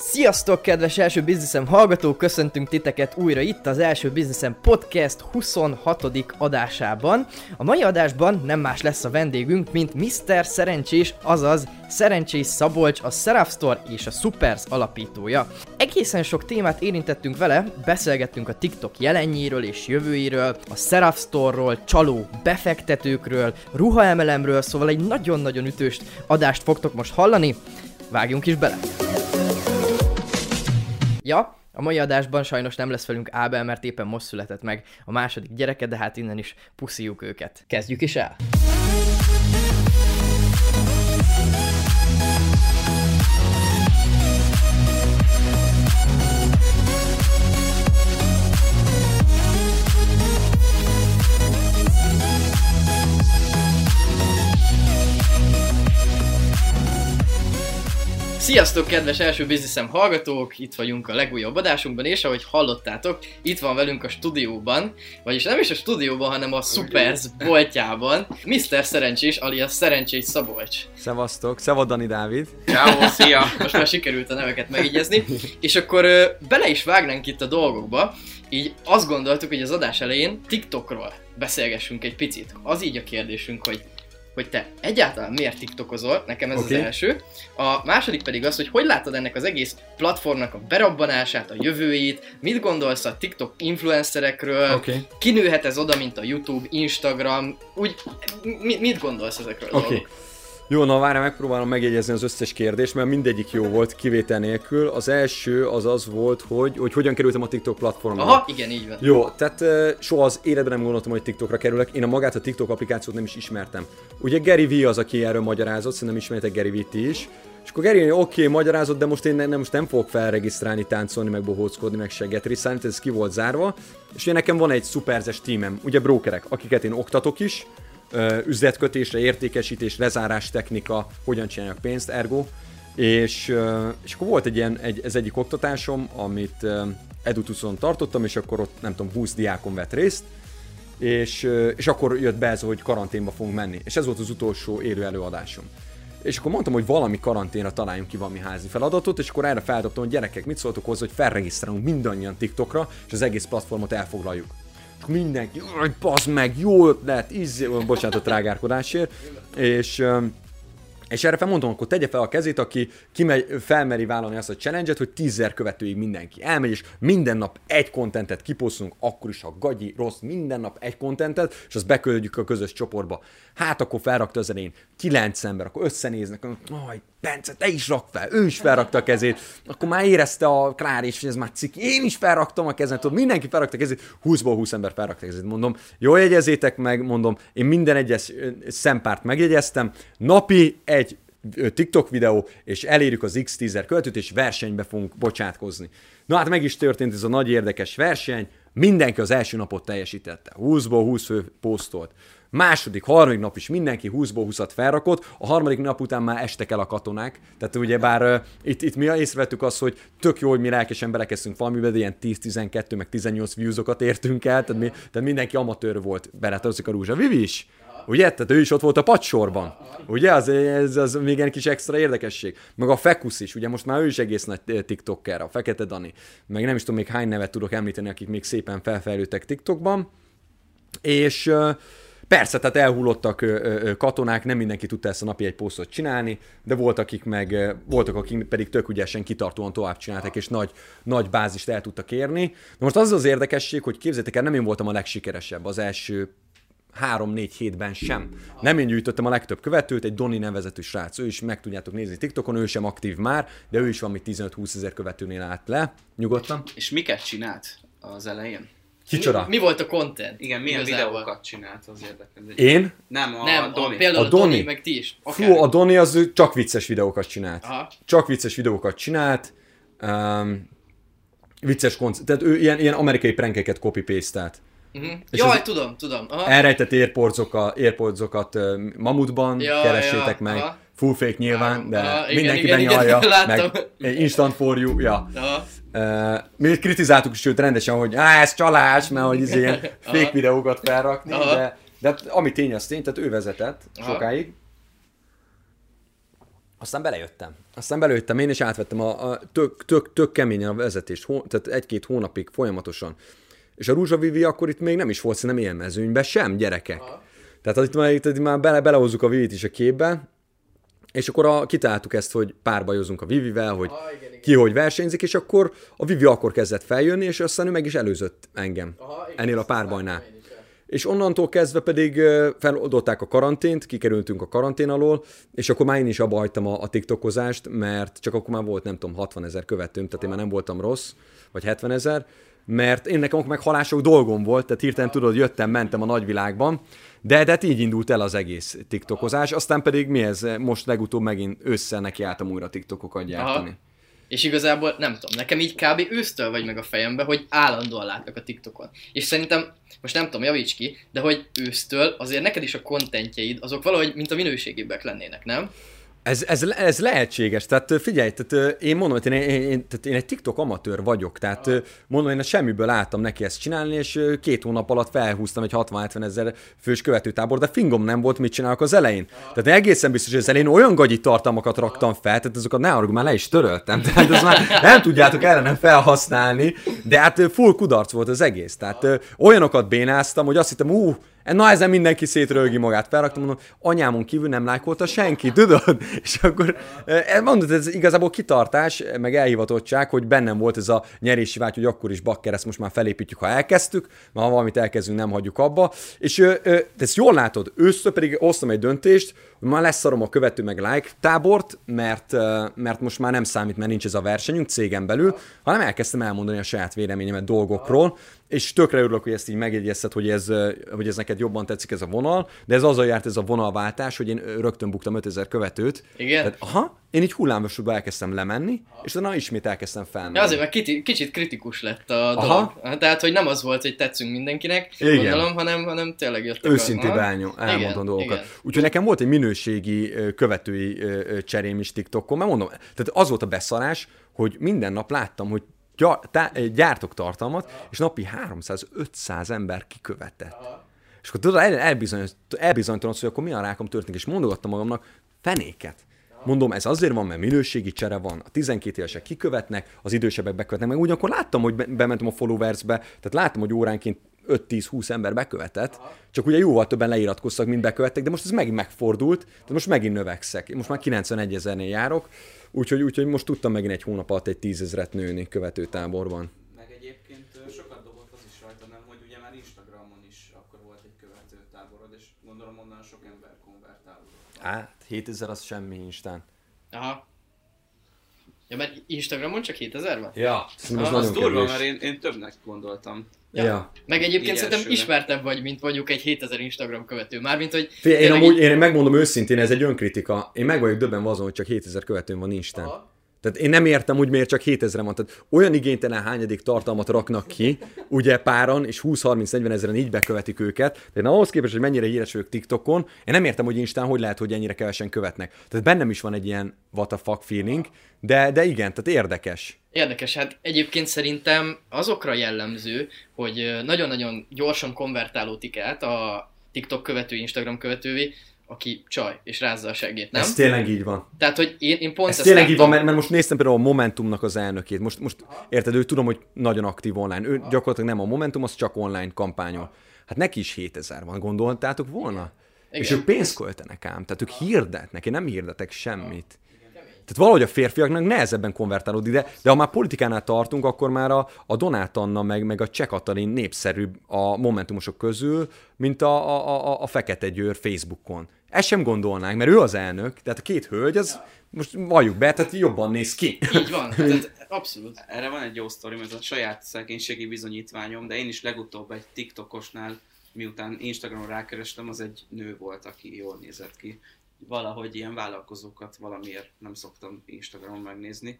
Sziasztok, kedves első bizniszem hallgatók! Köszöntünk titeket újra itt az első bizniszem podcast 26. adásában. A mai adásban nem más lesz a vendégünk, mint Mr. Szerencsés, azaz Szerencsés Szabolcs, a Seraph Store és a Supers alapítója. Egészen sok témát érintettünk vele, beszélgettünk a TikTok jelenjéről és jövőjéről, a Seraph Store-ról, csaló befektetőkről, ruhaemelemről, szóval egy nagyon-nagyon ütős adást fogtok most hallani. Vágjunk is bele! Ja, a mai adásban sajnos nem lesz velünk Ábel, mert éppen most született meg a második gyereke, de hát innen is puszíjuk őket. Kezdjük is el! Sziasztok, kedves első bizniszem hallgatók! Itt vagyunk a legújabb adásunkban, és ahogy hallottátok, itt van velünk a stúdióban, vagyis nem is a stúdióban, hanem a Supers boltjában, Mr. Szerencsés, alias Szerencsés Szabolcs. Szevasztok, szevad Dani Dávid. Ciao, szia! Most már sikerült a neveket megjegyezni, és akkor ö, bele is vágnánk itt a dolgokba, így azt gondoltuk, hogy az adás elején TikTokról beszélgessünk egy picit. Az így a kérdésünk, hogy hogy te egyáltalán miért TikTokozol, nekem ez okay. az első. A második pedig az, hogy hogy látod ennek az egész platformnak a berabbanását, a jövőjét, mit gondolsz a TikTok influencerekről, okay. kinőhet ez oda, mint a YouTube, Instagram, úgy, mi, mit gondolsz ezekről okay. a dolgokról? Jó, na várj, megpróbálom megjegyezni az összes kérdést, mert mindegyik jó volt, kivétel nélkül. Az első az az volt, hogy, hogy hogyan kerültem a TikTok platformra. Aha, igen, így van. Jó, tehát soha az életben nem gondoltam, hogy TikTokra kerülök. Én a magát a TikTok applikációt nem is ismertem. Ugye Gary V az, aki erről magyarázott, szerintem ismertek Gary V-t is. És akkor Gary, oké, okay, magyarázott, de most én nem, most nem fogok felregisztrálni, táncolni, meg bohóckodni, meg segget riszálni, ez ki volt zárva. És ugye nekem van egy szuperzes tímem, ugye brokerek, akiket én oktatok is, üzletkötésre, értékesítés, lezárás technika, hogyan csinálják pénzt, ergo. És, és akkor volt egy ilyen, egy, ez egyik oktatásom, amit Edutuson tartottam, és akkor ott nem tudom, 20 diákon vett részt, és, és akkor jött be ez, hogy karanténba fogunk menni. És ez volt az utolsó élő előadásom. És akkor mondtam, hogy valami karanténra találjunk ki valami házi feladatot, és akkor erre feldobtam, hogy gyerekek, mit szóltok hozzá, hogy felregisztrálunk mindannyian TikTokra, és az egész platformot elfoglaljuk mindenki, hogy bazd meg, jó ötlet, izé, bocsánat a trágárkodásért, és és erre felmondom, akkor tegye fel a kezét, aki kimegy, felmeri vállalni azt a challenge-et, hogy tízzer követőig mindenki elmegy, és minden nap egy kontentet kiposztunk, akkor is, ha gagyi, rossz, minden nap egy kontentet, és azt beküldjük a közös csoportba. Hát akkor felrakta az elején kilenc ember, akkor összenéznek, aj, Bence, te is rak fel, ő is felrakta a kezét, akkor már érezte a Klár is, hogy ez már ciki, én is felraktam a kezet, tudod, mindenki felrakta a kezét, 20-ból 20 ember felrakta a kezét, mondom, jól jegyezzétek meg, mondom, én minden egyes szempárt megjegyeztem, napi egy TikTok videó, és elérjük az x 10 követőt, és versenybe fogunk bocsátkozni. Na hát meg is történt ez a nagy érdekes verseny, mindenki az első napot teljesítette, 20-ból 20 fő posztolt. Második, harmadik nap is mindenki 20-ból 20-at felrakott, a harmadik nap után már estek el a katonák. Tehát ugye bár uh, itt, itt mi észrevettük azt, hogy tök jó, hogy mi lelkesen belekezdtünk valamiben, de ilyen 10-12 meg 18 viewsokat értünk el, tehát, mi, tehát mindenki amatőr volt, beletartozik a rúzsa. Vivi is! Ugye? Tehát ő is ott volt a padsorban. Ugye? Az, ez az még egy kis extra érdekesség. Meg a Fekusz is, ugye most már ő is egész nagy TikToker, a Fekete Dani. Meg nem is tudom még hány nevet tudok említeni, akik még szépen felfejlődtek TikTokban. És uh, Persze, tehát elhullottak katonák, nem mindenki tudta ezt a napi egy posztot csinálni, de voltak, akik meg, voltak, akik pedig tök ügyesen, kitartóan tovább csináltak, és nagy, nagy bázist el tudtak érni. De most az az érdekesség, hogy képzeljétek el, nem én voltam a legsikeresebb az első három-négy hétben sem. Nem én gyűjtöttem a legtöbb követőt, egy Doni nevezetű srác, ő is meg tudjátok nézni TikTokon, ő sem aktív már, de ő is valami 15-20 ezer követőnél állt le. Nyugodtan. És, és miket csinált az elején? Kicsoda? Mi, mi volt a content? Igen, milyen Igazából. videókat csinált az érdekel. Én? Nem, a, Nem, a Doni. A, például a Doni. Doni, meg ti is. Fú, a Doni az csak vicces videókat csinált. Aha. Csak vicces videókat csinált. Um, vicces konc... Tehát ő ilyen, ilyen amerikai prankeket copy-paste-elt. Uh-huh. Jaj, az tudom, tudom. Aha. Elrejtett airportsokat uh, Mamutban, ja, keressétek ja, meg. Aha. Full fake nyilván, de aha, mindenki igen, benyalja, igen, meg instant for you, ja. Aha. Uh, mi kritizáltuk is őt rendesen, hogy á, ez csalás, mert hogy ilyen fake videókat felrakni, Aha. de, de ami tény az tény, tehát ő vezetett Aha. sokáig. Aztán belejöttem. Aztán belejöttem én, és átvettem a, a tök, tök, tök keményen a vezetést, hó, tehát egy-két hónapig folyamatosan. És a Rúzsa Vivi akkor itt még nem is volt szerintem ilyen mezőnyben sem, gyerekek. Aha. Tehát itt már, itt már bele, belehozzuk a Vivit is a képbe, és akkor a, kitaláltuk ezt, hogy párbajozunk a Vivivel, hogy Aha, igen, igen. ki hogy versenyzik, és akkor a Vivi akkor kezdett feljönni, és aztán ő meg is előzött engem Aha, igen, ennél a párbajnál. És onnantól kezdve pedig feloldották a karantént, kikerültünk a karantén alól, és akkor már én is abba hagytam a, a TikTokozást, mert csak akkor már volt, nem tudom, 60 ezer követőm, tehát én már nem voltam rossz, vagy 70 ezer, mert én nekem meg halások dolgom volt, tehát hirtelen tudod, jöttem, mentem a nagyvilágban, de, de hát így indult el az egész TikTokozás, aztán pedig mi ez, most legutóbb megint össze nekiálltam újra TikTokokat gyártani. Aha. És igazából nem tudom, nekem így kb. ősztől vagy meg a fejembe, hogy állandóan látlak a TikTokon. És szerintem, most nem tudom, javíts ki, de hogy ősztől azért neked is a kontentjeid, azok valahogy mint a minőségébbek lennének, nem? Ez, ez, ez lehetséges, tehát figyelj, tehát én mondom, hogy én, én, tehát én egy TikTok amatőr vagyok, tehát mondom, én a semmiből álltam neki ezt csinálni, és két hónap alatt felhúztam egy 60-70 ezer fős követőtábor, de fingom nem volt, mit csinálok az elején. Tehát én egészen biztos, hogy az elején olyan gagyi tartalmakat raktam fel, tehát azokat ne arra, már le is töröltem, tehát ezt már nem tudjátok ellenem felhasználni, de hát full kudarc volt az egész, tehát olyanokat bénáztam, hogy azt hittem, ú, Na ezen mindenki szétrölgi magát. Felraktam, mondom, anyámon kívül nem lájkolta senki, tudod? És akkor eh, mondod, ez igazából kitartás, meg elhivatottság, hogy bennem volt ez a nyerési vágy, hogy akkor is bakker, ezt most már felépítjük, ha elkezdtük, mert ha valamit elkezdünk, nem hagyjuk abba. És de ezt jól látod, ősztől pedig hoztam egy döntést, hogy már leszarom a követő meg like tábort, mert, mert most már nem számít, mert nincs ez a versenyünk cégen belül, hanem elkezdtem elmondani a saját véleményemet dolgokról, és tökre örülök, hogy ezt így megjegyezted, hogy ez, hogy ez neked jobban tetszik ez a vonal, de ez azzal járt ez a vonalváltás, hogy én rögtön buktam 5000 követőt. Igen? Tehát, aha, én így hullámvasútba elkezdtem lemenni, és utána ismét elkezdtem felmenni. Ja, azért, mert kicsit, kicsit kritikus lett a Aha. dolog. Tehát, hogy nem az volt, hogy tetszünk mindenkinek, igen. gondolom, hanem, hanem tényleg jöttek Őszintén elmondom dolgokat. Úgyhogy nekem volt egy minőségi követői cserém is TikTokon, mert mondom, tehát az volt a beszarás, hogy minden nap láttam, hogy gyártok tartalmat, és napi 300-500 ember kikövetett. És akkor tudod, elbizonytalanodsz, hogy akkor mi a rákom történik, és mondogattam magamnak, fenéket. Mondom, ez azért van, mert minőségi csere van, a 12 évesek kikövetnek, az idősebbek bekövetnek, meg ugyanakkor láttam, hogy bementem a followersbe, tehát láttam, hogy óránként 5-10-20 ember bekövetett, Aha. csak ugye jóval többen leiratkoztak, mint bekövettek, de most ez megint megfordult, tehát most megint növekszek. Én most már 91 ezernél járok, úgyhogy, úgyhogy most tudtam megint egy hónap alatt egy tízezret nőni követőtáborban. Meg egyébként sokat dobott az is rajta, nem, hogy ugye már Instagramon is akkor volt egy követőtáborod, és gondolom onnan sok ember konvertálódott. Hát, 7000 az semmi Instán. Aha. Ja, mert Instagramon csak 7000 van? Ja. Az, az durva, mert én, én többnek gondoltam. Ja. ja. Meg egyébként Így szerintem ismertebb vagy, mint mondjuk egy 7000 Instagram követő. Mármint, hogy... Fé, én amúgy, én megmondom őszintén, ez egy önkritika. Én meg vagyok döbben azon, hogy csak 7000 követőm van Instán. Aha. Tehát én nem értem hogy miért csak 7000 van. Tehát olyan igénytelen hányadik tartalmat raknak ki, ugye páran, és 20-30-40 ezeren így bekövetik őket. Én ahhoz képest, hogy mennyire híres vagyok TikTokon, én nem értem, hogy Instán hogy lehet, hogy ennyire kevesen követnek. Tehát bennem is van egy ilyen what the fuck feeling, de, de igen, tehát érdekes. Érdekes, hát egyébként szerintem azokra jellemző, hogy nagyon-nagyon gyorsan konvertálódik át a TikTok követő, Instagram követővé, aki csaj, és rázza a segét, nem? Ez tényleg így van. Tehát, hogy én, én pont Ez tényleg így van, mert, mert, most néztem például a Momentumnak az elnökét. Most, most érted, ő tudom, hogy nagyon aktív online. Ő gyakorlatilag nem a Momentum, az csak online kampányol. Hát neki is 7000 van, gondoltátok volna? Igen. És ők pénzt költenek ám, tehát ők hirdetnek, én nem hirdetek semmit. Tehát valahogy a férfiaknak nehezebben konvertálódik, de, de ha már politikánál tartunk, akkor már a, a Donát Anna meg, meg a Cseh Katalin népszerűbb a momentumosok közül, mint a, a, a, a Fekete Győr Facebookon. Ezt sem gondolnánk, mert ő az elnök, tehát a két hölgy, az most valljuk be, tehát jobban néz ki. Így van, tehát abszolút. Erre van egy jó sztori, mert a saját szegénységi bizonyítványom, de én is legutóbb egy TikTokosnál, miután Instagramon rákerestem, az egy nő volt, aki jól nézett ki. Valahogy ilyen vállalkozókat valamiért nem szoktam Instagramon megnézni.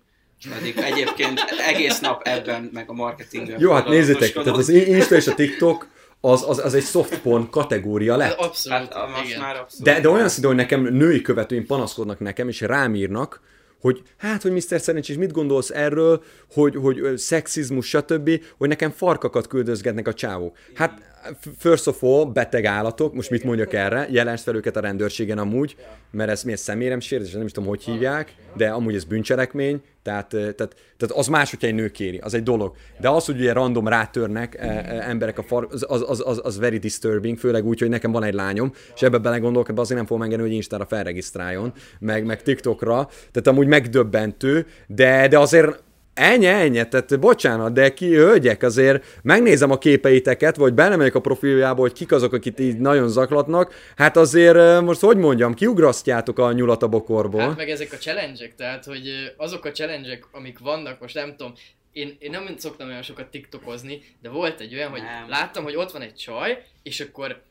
Pedig egyébként egész nap ebben, meg a marketingben. Jó, hát nézzétek, tehát az Insta és a TikTok az, az, az egy soft porn kategória lett. Abszolút, hát, igen. már abszolút. De, de olyan szintén, hogy nekem női követőim panaszkodnak nekem, és rám írnak, hogy hát, hogy Mr. Szerencsés, mit gondolsz erről, hogy, hogy szexizmus, stb., hogy nekem farkakat küldözgetnek a csávók. Hát first of all, beteg állatok, most mit mondjak erre, jelensd fel őket a rendőrségen amúgy, mert ez miért szemérem sértés, nem is tudom, hogy hívják, de amúgy ez bűncselekmény, tehát, tehát, tehát az más, hogyha egy nő kéri, az egy dolog. De az, hogy ugye random rátörnek e, e, emberek a far, az, az, az, az, very disturbing, főleg úgy, hogy nekem van egy lányom, és ebbe belegondolok, ebbe azért nem fogom engedni, hogy Instára felregisztráljon, meg, meg TikTokra, tehát amúgy megdöbbentő, de, de azért Ennyi, ennyi, tehát bocsánat, de ki hölgyek, azért megnézem a képeiteket, vagy belemegyek a profiljába, hogy kik azok, akik így nagyon zaklatnak, hát azért most hogy mondjam, kiugrasztjátok a nyulat a bokorból. Hát meg ezek a challenge tehát hogy azok a challenge amik vannak, most nem tudom, én, én nem szoktam olyan sokat tiktokozni, de volt egy olyan, hogy nem. láttam, hogy ott van egy csaj, és akkor,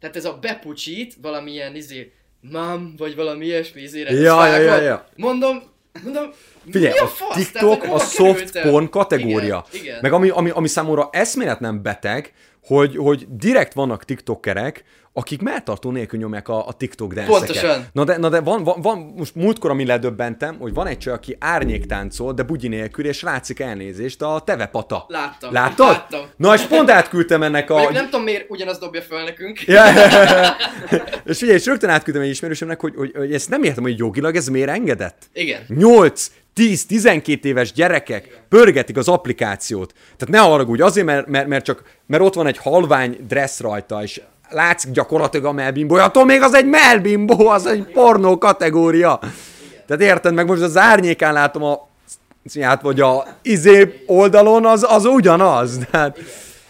tehát ez a bepucsít, valamilyen izé, mam, vagy valami ilyesmi izére, ja, ja, ja, ja. mondom, mondom, Figyelj, a, a TikTok Tehát, a soft porn kategória. Igen, igen. Meg ami, ami, ami számomra eszmélet nem beteg, hogy, hogy direkt vannak tiktokerek, akik melltartó nélkül nyomják a, a TikTok dance Pontosan. Na de, na de van, van, van, most múltkor, ami ledöbbentem, hogy van egy csaj, aki árnyék táncol, de bugyi nélkül, és látszik elnézést, a tevepata. Láttam. Láttad? Láttam. Na, és pont átküldtem ennek a... Mondjuk nem tudom, miért ugyanazt dobja fel nekünk. Ja, és figyelj, és rögtön átküldtem egy ismerősömnek, hogy, hogy, hogy ezt nem értem, hogy jogilag ez miért engedett. Igen. 8 10-12 éves gyerekek pörgetik az applikációt. Tehát ne haragudj, azért, mert, mert, mert csak mert ott van egy halvány dress rajta, és látszik gyakorlatilag a melbimbó. Attól még az egy melbimbó, az egy pornó kategória. Tehát érted, meg most az árnyékán látom a hát, vagy a izé oldalon, az, az ugyanaz. Tehát...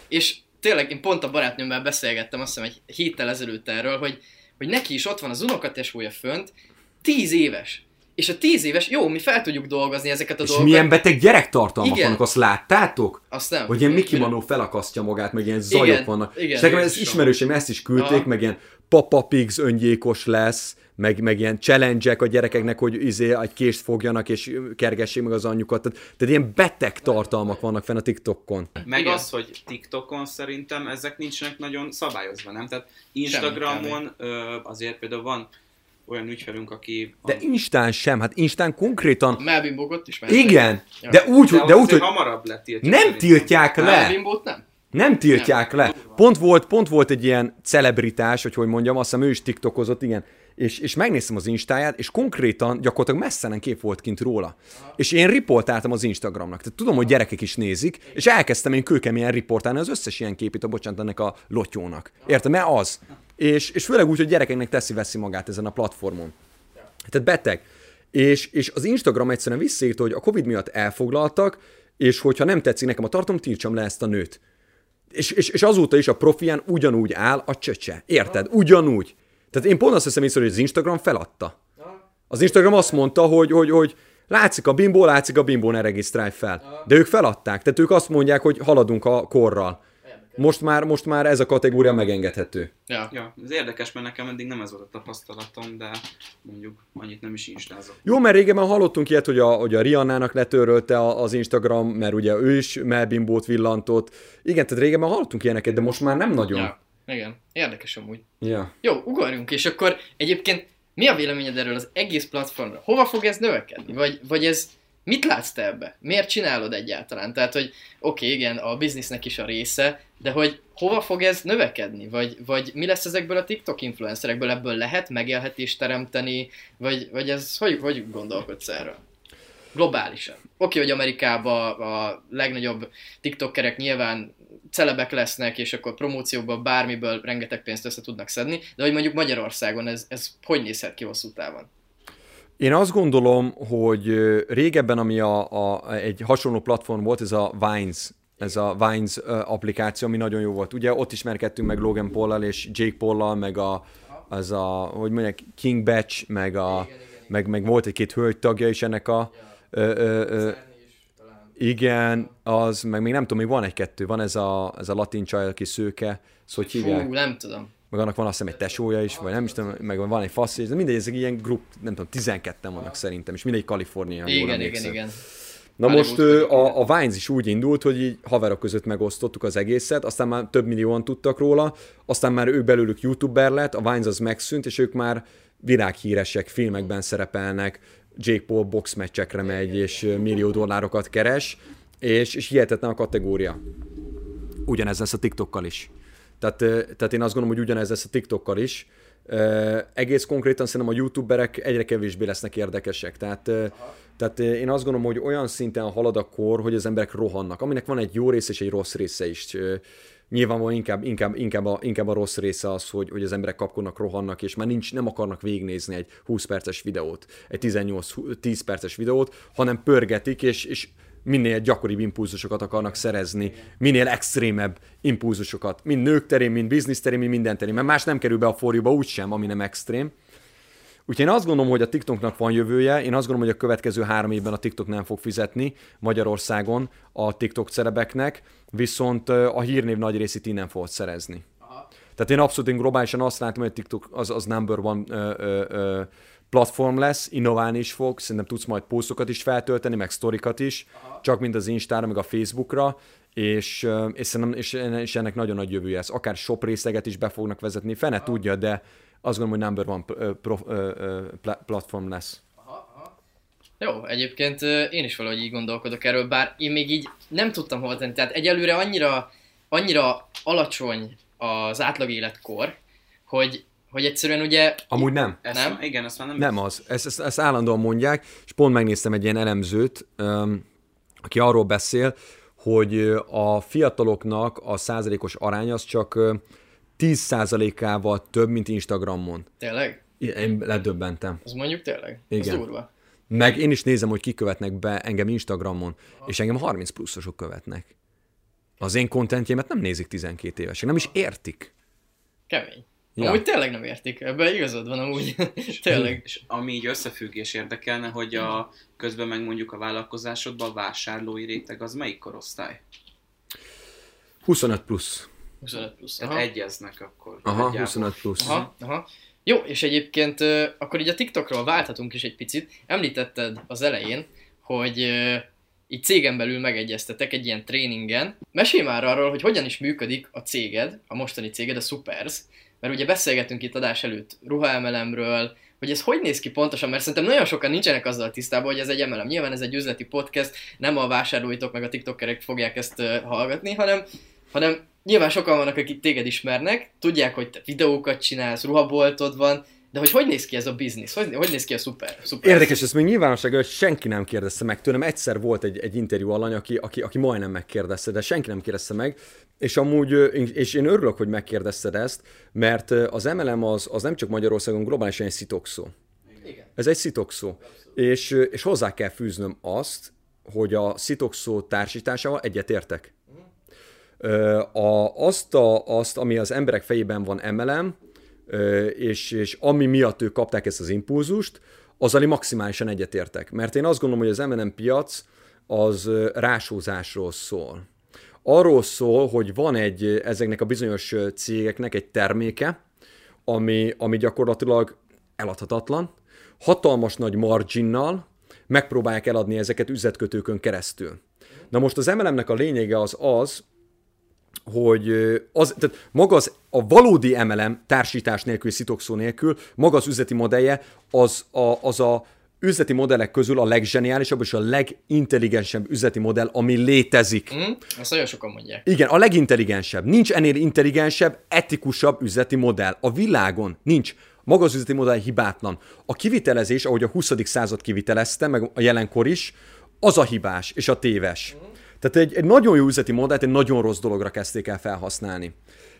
És tényleg én pont a barátnőmmel beszélgettem, azt hiszem egy héttel ezelőtt erről, hogy, hogy neki is ott van az unokatesója fönt, tíz éves. És a tíz éves, jó, mi fel tudjuk dolgozni ezeket a és dolgokat. milyen beteg gyerektartalmak Igen. vannak, azt láttátok? Azt nem. Hogy ilyen Mickey Manó felakasztja magát, meg ilyen zajok Igen. vannak. Igen. És nekem ez ismerősém ezt is küldték, Aha. meg ilyen Papa Pigs öngyékos lesz, meg, meg ilyen challenge a gyerekeknek, hogy izé egy kést fogjanak és kergessék meg az anyjukat. Tehát, tehát ilyen beteg tartalmak vannak fenn a TikTokon. Meg Igen. az, hogy TikTokon szerintem ezek nincsenek nagyon szabályozva, nem? Tehát Instagramon azért például van olyan ügyfelünk, aki... De a... Instán sem, hát Instán konkrétan... Melvin Bogot is Igen, ja. de úgy, de, de úgy, hogy... hamarabb lett Nem szerintem. tiltják le! Melvin nem? Nem tiltják nem. le. Pont volt, pont volt egy ilyen celebritás, hogy hogy mondjam, azt hiszem ő is tiktokozott, igen. És, és megnéztem az instáját, és konkrétan gyakorlatilag messzelen kép volt kint róla. Aha. És én riportáltam az Instagramnak. Tehát tudom, hogy gyerekek is nézik, és elkezdtem én kőkeményen riportálni az összes ilyen képét a bocsánat ennek a lotyónak. Érted? Mert az és, és főleg úgy, hogy gyerekeknek teszi-veszi magát ezen a platformon. Tehát beteg. És, és az Instagram egyszerűen visszaírta, hogy a Covid miatt elfoglaltak, és hogyha nem tetszik nekem a tartom, tiltsam le ezt a nőt. És, és, és azóta is a profián ugyanúgy áll a csöcse. Érted? Ugyanúgy. Tehát én pont azt hiszem hogy az Instagram feladta. Az Instagram azt mondta, hogy, hogy, hogy látszik a bimbó, látszik a bimbó, ne regisztrálj fel. De ők feladták, tehát ők azt mondják, hogy haladunk a korral. Most már, most már ez a kategória megengedhető. Ja. ja, ez érdekes, mert nekem eddig nem ez volt a tapasztalatom, de mondjuk annyit nem is instázok. Jó, mert régen hallottunk ilyet, hogy a, hogy a Rihannának letörölte az Instagram, mert ugye ő is melbimbót villantott. Igen, tehát régen hallottunk ilyeneket, de most már nem nagyon. Ja, igen, érdekes amúgy. Ja. Jó, ugorjunk, és akkor egyébként mi a véleményed erről az egész platformra? Hova fog ez növekedni? Vagy, vagy ez Mit látsz te ebbe? Miért csinálod egyáltalán? Tehát, hogy oké, okay, igen, a biznisznek is a része, de hogy hova fog ez növekedni? Vagy, vagy mi lesz ezekből a TikTok influencerekből? Ebből lehet megélhetést teremteni? Vagy, vagy ez hogy, hogy gondolkodsz erről? Globálisan. Oké, okay, hogy Amerikában a legnagyobb TikTokerek nyilván celebek lesznek, és akkor promóciókból, bármiből rengeteg pénzt össze tudnak szedni, de hogy mondjuk Magyarországon ez, ez hogy nézhet ki hosszú távon? Én azt gondolom, hogy régebben, ami a, a, egy hasonló platform volt, ez a Vines, ez a Vines applikáció, ami nagyon jó volt. Ugye ott ismerkedtünk meg Logan Paul-lal és Jake Paul-lal, meg a, az a, hogy mondják, King Batch, meg, a, meg, meg volt egy-két hölgy tagja is ennek a... Ö, ö, ö, igen, az, meg még nem tudom, még van egy-kettő, van ez a, ez a latin csaj, aki szőke, szóval hogy hívják? Fú, nem tudom meg annak van azt hiszem egy tesója is, vagy nem is tudom, meg van egy fasz, de mindegy, ezek ilyen grup, nem tudom, 12 vannak szerintem, és mindegy Kalifornia. Igen, igen, igen. Na most a, a Vines is úgy indult, hogy így haverok között megosztottuk az egészet, aztán már több millióan tudtak róla, aztán már ők belőlük youtuber lett, a Vines az megszűnt, és ők már világhíresek, filmekben szerepelnek, Jake Paul boxmeccsekre megy, és millió dollárokat keres, és, és hihetetlen a kategória. Ugyanez lesz a TikTokkal is. Tehát, tehát én azt gondolom, hogy ugyanez lesz a TikTokkal is. Egész konkrétan szerintem a youtuberek egyre kevésbé lesznek érdekesek. Tehát, tehát én azt gondolom, hogy olyan szinten halad a kor, hogy az emberek rohannak, aminek van egy jó része és egy rossz része is. Nyilvánvalóan inkább, inkább, inkább, a, inkább a rossz része az, hogy, hogy az emberek kapkodnak, rohannak, és már nincs, nem akarnak végignézni egy 20 perces videót, egy 18-10 perces videót, hanem pörgetik, és, és minél gyakoribb impulzusokat akarnak szerezni, minél extrémebb impulzusokat, mind nők terén, mind biznisz terén, mind minden terén, mert más nem kerül be a forjúba úgysem, ami nem extrém. Úgyhogy én azt gondolom, hogy a TikToknak van jövője, én azt gondolom, hogy a következő három évben a TikTok nem fog fizetni Magyarországon a TikTok celebeknek, viszont a hírnév nagy részét innen fog szerezni. Aha. Tehát én abszolút én globálisan azt látom, hogy a TikTok az, az number one ö, ö, ö, platform lesz, innoválni is fog, szerintem tudsz majd posztokat is feltölteni, meg sztorikat is, Aha. csak mint az Instára, meg a Facebookra, és, és, szerintem, és, és ennek nagyon nagy jövője lesz. Akár shop részeget is be fognak vezetni, fene Aha. tudja, de azt gondolom, hogy number one pro, platform lesz. Jó, egyébként én is valahogy így gondolkodok erről, bár én még így nem tudtam hova tenni. Tehát egyelőre annyira, annyira alacsony az átlag életkor, hogy hogy egyszerűen ugye... Amúgy nem. Ezt, nem? Igen, azt már nem... Nem az. Ezt, ezt, ezt állandóan mondják, és pont megnéztem egy ilyen elemzőt, um, aki arról beszél, hogy a fiataloknak a százalékos arány az csak 10 százalékával több, mint Instagramon. Tényleg? Én ledöbbentem. Az mondjuk tényleg? Igen. Az durva. Meg én is nézem, hogy kikövetnek be engem Instagramon, Aha. és engem 30 pluszosok követnek. Az én kontentjémet nem nézik 12 évesek, nem is értik. Kemény. Ja. Amúgy tényleg nem értik, ebben igazad van amúgy. tényleg. És ami így összefüggés érdekelne, hogy a közben meg mondjuk a vállalkozásodban a vásárlói réteg az melyik korosztály? 25 plusz. 25 plusz. Tehát aha. egyeznek akkor. Aha, egyáltalán. 25 plusz. Aha, aha. Jó, és egyébként akkor így a TikTokról válthatunk is egy picit. Említetted az elején, hogy így cégen belül megegyeztetek egy ilyen tréningen. Mesélj már arról, hogy hogyan is működik a céged, a mostani céged, a Supers, mert ugye beszélgetünk itt adás előtt ruhaemelemről, hogy ez hogy néz ki pontosan, mert szerintem nagyon sokan nincsenek azzal tisztában, hogy ez egy emelem. Nyilván ez egy üzleti podcast, nem a vásárlóitok meg a tiktokerek fogják ezt hallgatni, hanem, hanem nyilván sokan vannak, akik téged ismernek, tudják, hogy te videókat csinálsz, ruhaboltod van, de hogy hogy néz ki ez a biznisz? Hogy, hogy néz ki a szuper? szuper Érdekes, ezt még nyilvánosság hogy senki nem kérdezte meg tőlem. Egyszer volt egy, egy interjú alany, aki, aki, aki majdnem megkérdezte, de senki nem kérdezte meg. És amúgy, és én örülök, hogy megkérdezted ezt, mert az MLM az, az nem csak Magyarországon, globálisan egy szitokszó. Igen. Ez egy szitokszó. És, és hozzá kell fűznöm azt, hogy a szitokszó társításával egyetértek. A, azt, a, azt, ami az emberek fejében van emelem, és, és ami miatt ők kapták ezt az impulzust, azzal én maximálisan egyetértek. Mert én azt gondolom, hogy az M&M piac az rásózásról szól. Arról szól, hogy van egy ezeknek a bizonyos cégeknek egy terméke, ami, ami gyakorlatilag eladhatatlan, hatalmas nagy marginnal megpróbálják eladni ezeket üzletkötőkön keresztül. Na most az MLM-nek a lényege az az, hogy az, tehát maga az, a valódi MLM társítás nélkül, szitokszó nélkül, maga az üzleti modellje, az a, az a üzleti modellek közül a legzseniálisabb és a legintelligensebb üzleti modell, ami létezik. Mm, ezt nagyon sokan mondják. Igen, a legintelligensebb. Nincs ennél intelligensebb, etikusabb üzleti modell. A világon nincs. Maga az üzleti modell hibátlan. A kivitelezés, ahogy a 20. század kivitelezte, meg a jelenkor is, az a hibás és a téves. Mm. Tehát egy, egy nagyon jó üzleti modellt egy nagyon rossz dologra kezdték el felhasználni.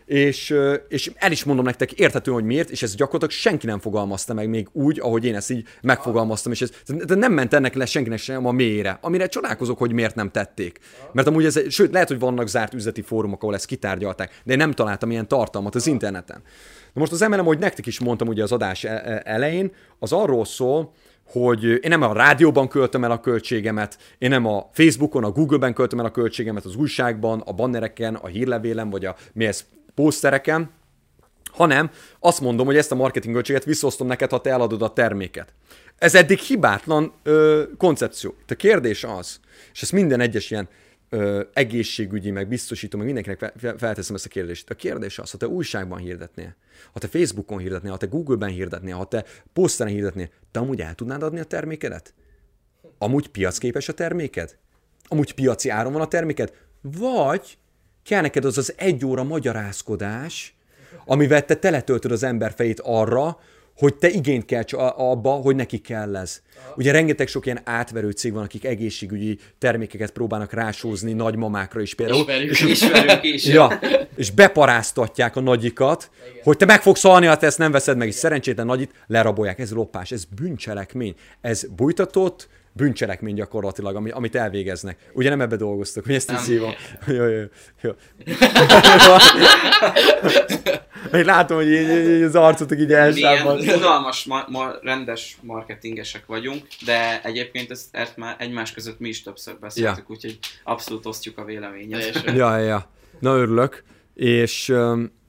És, és el is mondom nektek érthető, hogy miért, és ez gyakorlatilag senki nem fogalmazta meg még úgy, ahogy én ezt így megfogalmaztam, és ez de nem ment ennek le senkinek sem a mélyre, amire csodálkozok, hogy miért nem tették. Mert amúgy ez, sőt, lehet, hogy vannak zárt üzleti fórumok, ahol ezt kitárgyalták, de én nem találtam ilyen tartalmat az interneten. Na most az emelem, hogy nektek is mondtam ugye az adás e, e, elején, az arról szól, hogy én nem a rádióban költöm el a költségemet, én nem a Facebookon, a Google-ben költöm el a költségemet, az újságban, a bannereken, a hírlevélen, vagy a mi ez, posztereken, hanem azt mondom, hogy ezt a marketing költséget visszosztom neked, ha te eladod a terméket. Ez eddig hibátlan ö, koncepció. Itt a kérdés az, és ezt minden egyes ilyen ö, egészségügyi, meg biztosító, meg mindenkinek felteszem ezt a kérdést. A kérdés az, ha te újságban hirdetnél, ha te Facebookon hirdetnél, ha te Google-ben hirdetnél, ha te poszteren hirdetnél, te amúgy el tudnád adni a termékedet? Amúgy piacképes a terméked? Amúgy piaci áron van a terméked? Vagy kell neked az az egy óra magyarázkodás, amivel te teletöltöd az ember fejét arra, hogy te igényt kell abba, hogy neki kell ez. Ugye rengeteg sok ilyen átverő cég van, akik egészségügyi termékeket próbálnak rásózni nagymamákra is például. Ismerjük, és, ismerjük is. Ja, és beparáztatják a nagyikat, Igen. hogy te meg fogsz halni, ha te ezt nem veszed meg, és szerencsétlen nagyit lerabolják. Ez lopás, ez bűncselekmény. Ez bújtatott, bűncselekmény gyakorlatilag, ami, amit elvégeznek. Ugye nem ebbe dolgoztak, hogy ezt is szívom. Jó, jó, jó. Én látom, hogy így, így az arcotok így elsállban. Ilyen unalmas, ma, ma, rendes marketingesek vagyunk, de egyébként ezt, ezt már egymás között mi is többször beszéltük, ja. úgyhogy abszolút osztjuk a véleményet. ja, ja. Na örülök. És,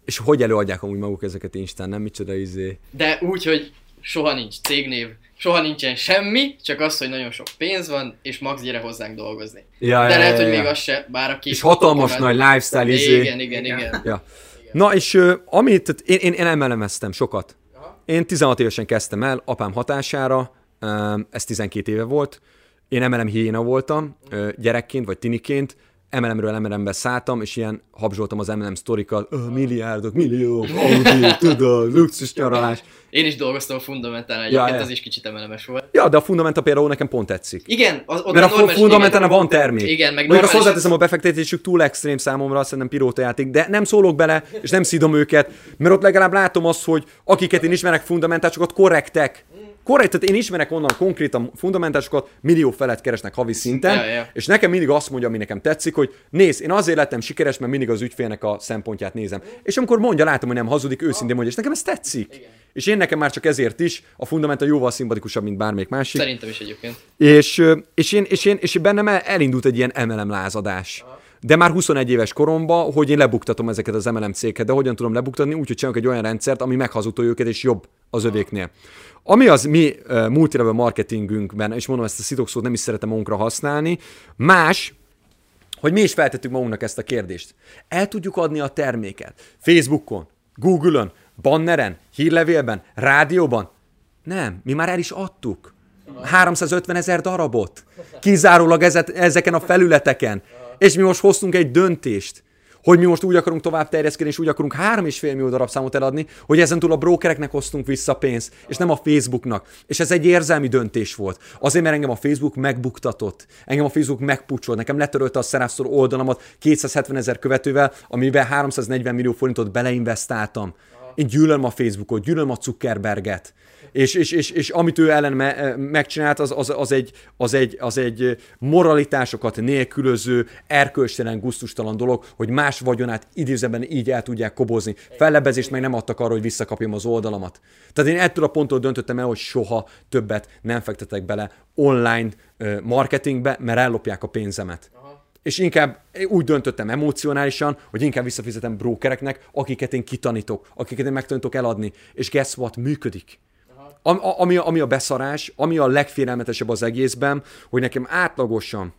és hogy előadják amúgy maguk ezeket Instán, nem micsoda izé? De úgy, hogy soha nincs cégnév, soha nincsen semmi, csak az, hogy nagyon sok pénz van, és max gyere hozzánk dolgozni. Ja, De ja, lehet, ja, hogy ja. még az se, bár aki... És hatalmas nagy lifestyle izé. Igen, igen, igen. Ja. Na és uh, amit, tehát én, én, én emelemeztem sokat. Aha. Én 16 évesen kezdtem el, apám hatására, um, ez 12 éve volt. Én emelem hiéna voltam, uh, gyerekként vagy tiniként, emelemről emelembe szálltam, és ilyen habzsoltam az emelem sztorikat, öh, milliárdok, milliók, Audi, tudod, luxus nyaralás. Én is dolgoztam a Fundamentál egyébként, ja, az is kicsit emelemes volt. Ja, de a Fundamental például nekem pont tetszik. Igen, az, ott Mert a, a Fundamentál van termék. Igen, meg Mondjuk azt hozzáteszem, a befektetésük túl extrém számomra, azt szerintem pilótajáték, de nem szólok bele, és nem szidom őket, mert ott legalább látom azt, hogy akiket én ismerek fundamentásokat korrektek. Korrekt, tehát én ismerek onnan konkrétan fundamentásokat, millió felett keresnek havi szinten, Ja, ja. és nekem mindig azt mondja, ami nekem tetszik, hogy nézd, én azért lettem sikeres, mert mindig az ügyfélnek a szempontját nézem. És amikor mondja, látom, hogy nem hazudik, őszintén mondja, és nekem ez tetszik. Igen. És én nekem már csak ezért is a fundamental jóval szimpatikusabb, mint bármelyik másik. Szerintem is egyébként. És, és, én, és, én, és bennem el- elindult egy ilyen MLM lázadás. De már 21 éves koromban, hogy én lebuktatom ezeket az MLM cégeket, de hogyan tudom lebuktatni? Úgy, hogy csinálok egy olyan rendszert, ami meghazudtolja őket, és jobb az övéknél. Ami az mi uh, multilevel marketingünkben, és mondom ezt a szitokszót nem is szeretem magunkra használni, más, hogy mi is feltettük magunknak ezt a kérdést. El tudjuk adni a terméket Facebookon, Google-ön, banneren, hírlevélben, rádióban? Nem, mi már el is adtuk. 350 ezer darabot. Kizárólag ezeken a felületeken. És mi most hoztunk egy döntést, hogy mi most úgy akarunk tovább terjeszkedni, és úgy akarunk 3,5 millió darab számot eladni, hogy ezen túl a brokereknek hoztunk vissza pénzt, és nem a Facebooknak. És ez egy érzelmi döntés volt. Azért, mert engem a Facebook megbuktatott. Engem a Facebook megpucsolt. Nekem letörölte a Szerászor oldalamat 270 ezer követővel, amivel 340 millió forintot beleinvestáltam. Én gyűlölöm a Facebookot, gyűlölöm a Zuckerberget. És, és, és, és amit ő ellen me, megcsinált, az, az, az, egy, az, egy, az egy moralitásokat nélkülöző, erkölcstelen, guztustalan dolog, hogy más vagyonát idézőben így el tudják kobozni. Fellebezést meg nem adtak arra, hogy visszakapjam az oldalamat. Tehát én ettől a ponttól döntöttem el, hogy soha többet nem fektetek bele online ö, marketingbe, mert ellopják a pénzemet. És inkább úgy döntöttem emocionálisan, hogy inkább visszafizetem brokereknek, akiket én kitanítok, akiket én megtanítok eladni. És guess what? Működik. Am- a- Ami, ami a beszarás, ami a legfélelmetesebb az egészben, hogy nekem átlagosan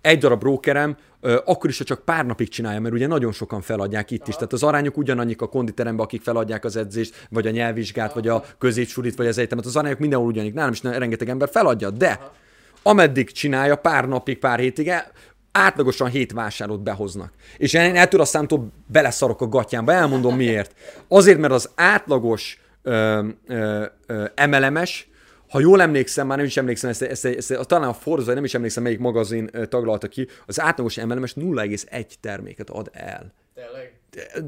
egy darab brokerem, ö, akkor is, ha csak pár napig csinálja, mert ugye nagyon sokan feladják itt is. Tehát az arányok ugyanannyik a konditeremben, akik feladják az edzést, vagy a nyelvvizsgát, vagy a középsulit, vagy az egyetemet. Az arányok mindenhol ugyanik. Nálam is rengeteg ember feladja, de ameddig csinálja, pár napig, pár hétig, átlagosan hét vásárlót behoznak. És én ettől a számtól beleszarok a gatyámba, elmondom miért. Azért, mert az átlagos ö, ö, ö, emelemes, ha jól emlékszem, már nem is emlékszem, ezt, ezt, ezt, ezt talán a Forza, nem is emlékszem, melyik magazin taglalta ki, az átlagos emelemes 0,1 terméket ad el. Tényleg?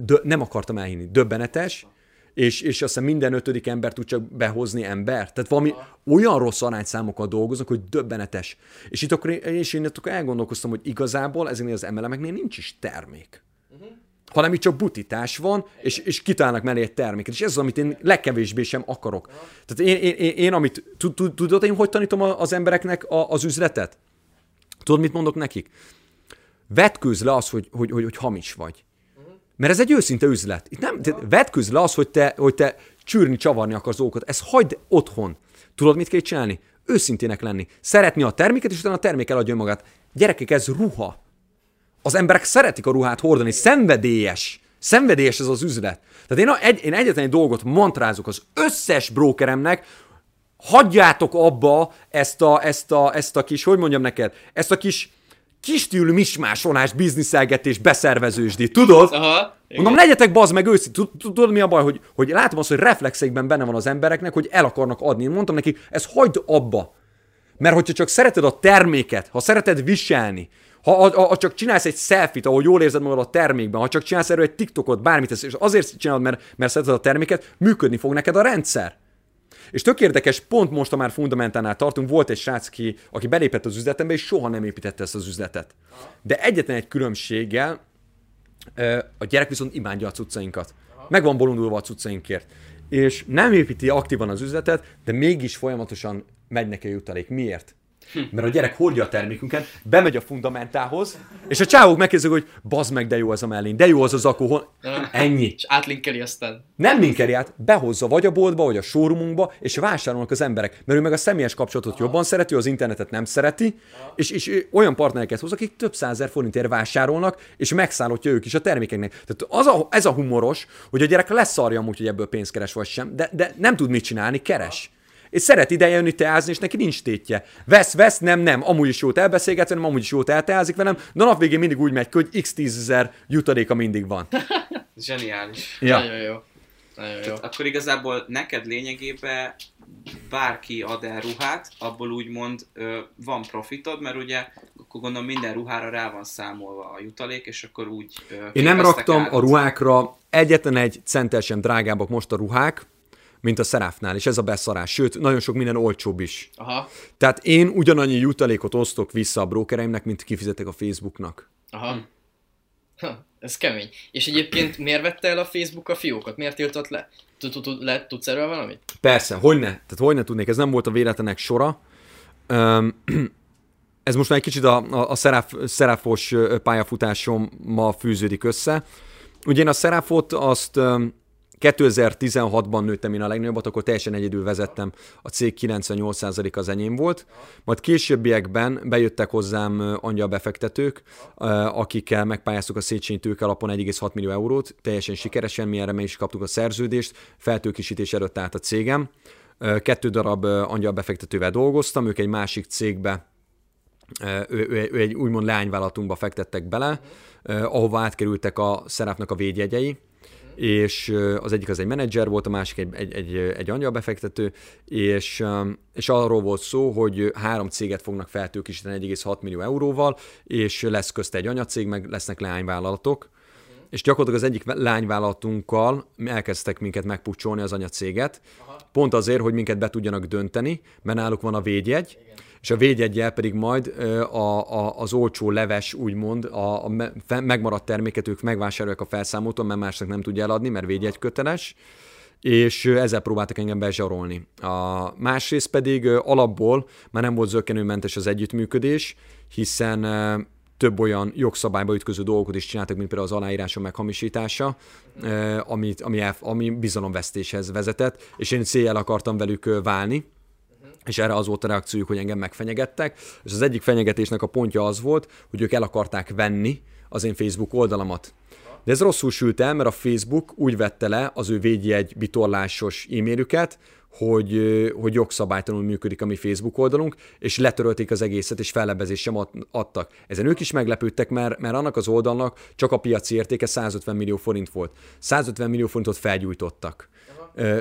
Dö, nem akartam elhinni. Döbbenetes, és, és azt hiszem minden ötödik ember tud csak behozni ember. Tehát valami olyan rossz arányszámokkal dolgoznak, hogy döbbenetes. És itt akkor, és én itt akkor elgondolkoztam, hogy igazából ezeknél az emelemeknél nincs is termék. Hanem itt csak butítás van, és, és kitálnak mellé egy terméket. És ez az, amit én legkevésbé sem akarok. Tehát én, én, én, én amit, tud- tud- tudod, én hogy tanítom az embereknek a, az üzletet? Tudod, mit mondok nekik? Vetkőz le az, hogy, hogy, hogy, hogy hamis vagy. Mert ez egy őszinte üzlet. Itt nem, tehát vetkőz le az, hogy te, hogy te csűrni, csavarni akarsz dolgokat. Ez hagyd otthon. Tudod, mit kell csinálni? Őszintének lenni. Szeretni a terméket, és utána a termék eladja magát. Gyerekek, ez ruha. Az emberek szeretik a ruhát hordani. Szenvedélyes. Szenvedélyes ez az üzlet. Tehát én, egy, én egyetlen egy dolgot mantrázok az összes brokeremnek, hagyjátok abba ezt a, ezt a, ezt a kis, hogy mondjam neked, ezt a kis kistílű mismásolás, bizniszelgetés, beszervezősdi, tudod? Aha. Mondom, legyetek bazd meg. Tud- Tudod mi a baj, hogy, hogy látom azt, hogy reflexeikben benne van az embereknek, hogy el akarnak adni. Mondtam neki, ezt hagyd abba. Mert hogyha csak szereted a terméket, ha szereted viselni, ha, ha, ha csak csinálsz egy selfit, ahol jól érzed magad a termékben, ha csak csinálsz erről egy TikTokot, bármit, és azért csinálod, mert, mert szereted a terméket, működni fog neked a rendszer. És tök érdekes, pont most, ha már fundamentálnál tartunk, volt egy srác, aki, aki belépett az üzletembe, és soha nem építette ezt az üzletet. De egyetlen egy különbséggel, a gyerek viszont imádja a cuccainkat. Meg van bolondulva a cuccainkért. És nem építi aktívan az üzletet, de mégis folyamatosan megy neki a jutalék. Miért? Mert a gyerek hordja a termékünket, bemegy a fundamentához, és a csávók megkérdezik, hogy bazd meg, de jó az a mellén, de jó az a zakó, hol... ennyi. És átlinkeli aztán. Nem linkeli át, behozza vagy a boltba, vagy a showroomba, és vásárolnak az emberek. Mert ő meg a személyes kapcsolatot jobban szereti, az internetet nem szereti, és, és ő olyan partnereket hoz, akik több százer forintért vásárolnak, és megszállottja ők is a termékeknek. Tehát az a, ez a humoros, hogy a gyerek leszarja amúgy, hogy ebből pénzt keres vagy sem, de, de nem tud mit csinálni, keres. És szeret ide jönni teázni, és neki nincs tétje. Vesz, vesz, nem, nem. Amúgy is jót elbeszélget velem, amúgy is jót elteázik velem. De a nap végén mindig úgy megy ki, hogy x tízezer jutaléka mindig van. Zseniális. Nagyon jó. Nagyon jó. Akkor igazából neked lényegében bárki ad el ruhát, abból úgymond ö, van profitod, mert ugye akkor gondolom minden ruhára rá van számolva a jutalék, és akkor úgy ö, Én nem raktam árat. a ruhákra egyetlen egy centel sem drágábbak most a ruhák, mint a Serafnál, és ez a beszarás. Sőt, nagyon sok minden olcsóbb is. Aha. Tehát én ugyanannyi jutalékot osztok vissza a brokereimnek, mint kifizetek a Facebooknak. Aha. Ha, ez kemény. És egyébként miért vette el a Facebook a fiókot? Miért tiltott le? Le- Tudsz erről valamit? Persze, hogy ne? Tehát hogy ne tudnék, ez nem volt a véletlenek sora. Ez most már egy kicsit a, a, a szeráf, szeráfos pályafutásommal fűződik össze. Ugye én a szeráfot azt 2016-ban nőttem én a legnagyobbat, akkor teljesen egyedül vezettem, a cég 98% az enyém volt. Majd későbbiekben bejöttek hozzám ö, angyalbefektetők, ö, akikkel megpályáztuk a Széchenyi tőke alapon 1,6 millió eurót, teljesen sikeresen, mi erre meg is kaptuk a szerződést, feltőkisítés előtt állt a cégem. Kettő darab ö, angyalbefektetővel dolgoztam, ők egy másik cégbe ő, ő, ő egy úgymond leányvállalatunkba fektettek bele, ahova átkerültek a szerápnak a védjegyei, és az egyik az egy menedzser volt, a másik egy, egy, egy, egy angyalbefektető, és, és arról volt szó, hogy három céget fognak feltőkisíteni 1,6 millió euróval, és lesz közt egy anyacég, meg lesznek leányvállalatok, és gyakorlatilag az egyik lányvállalatunkkal elkezdtek minket megpucsolni az anyacéget, pont azért, hogy minket be tudjanak dönteni, mert náluk van a védjegy, és a védjegyel pedig majd a, a, az olcsó leves, úgymond, a, a megmaradt terméket ők megvásárolják a felszámoltól, mert másnak nem tudja eladni, mert védjegy köteles, és ezzel próbáltak engem bezsarolni. A másrészt pedig alapból már nem volt zökkenőmentes az együttműködés, hiszen több olyan jogszabályba ütköző dolgokat is csináltak, mint például az aláírásom meghamisítása, amit, ami, ami bizalomvesztéshez vezetett, és én céljel akartam velük válni, és erre az volt a reakciójuk, hogy engem megfenyegettek, és az egyik fenyegetésnek a pontja az volt, hogy ők el akarták venni az én Facebook oldalamat. De ez rosszul sült el, mert a Facebook úgy vette le az ő védjegy bitorlásos e-mailüket, hogy, hogy jogszabálytalanul működik a mi Facebook oldalunk, és letörölték az egészet, és fellebezést sem ad- adtak. Ezen ők is meglepődtek, mert, mert annak az oldalnak csak a piaci értéke 150 millió forint volt. 150 millió forintot felgyújtottak.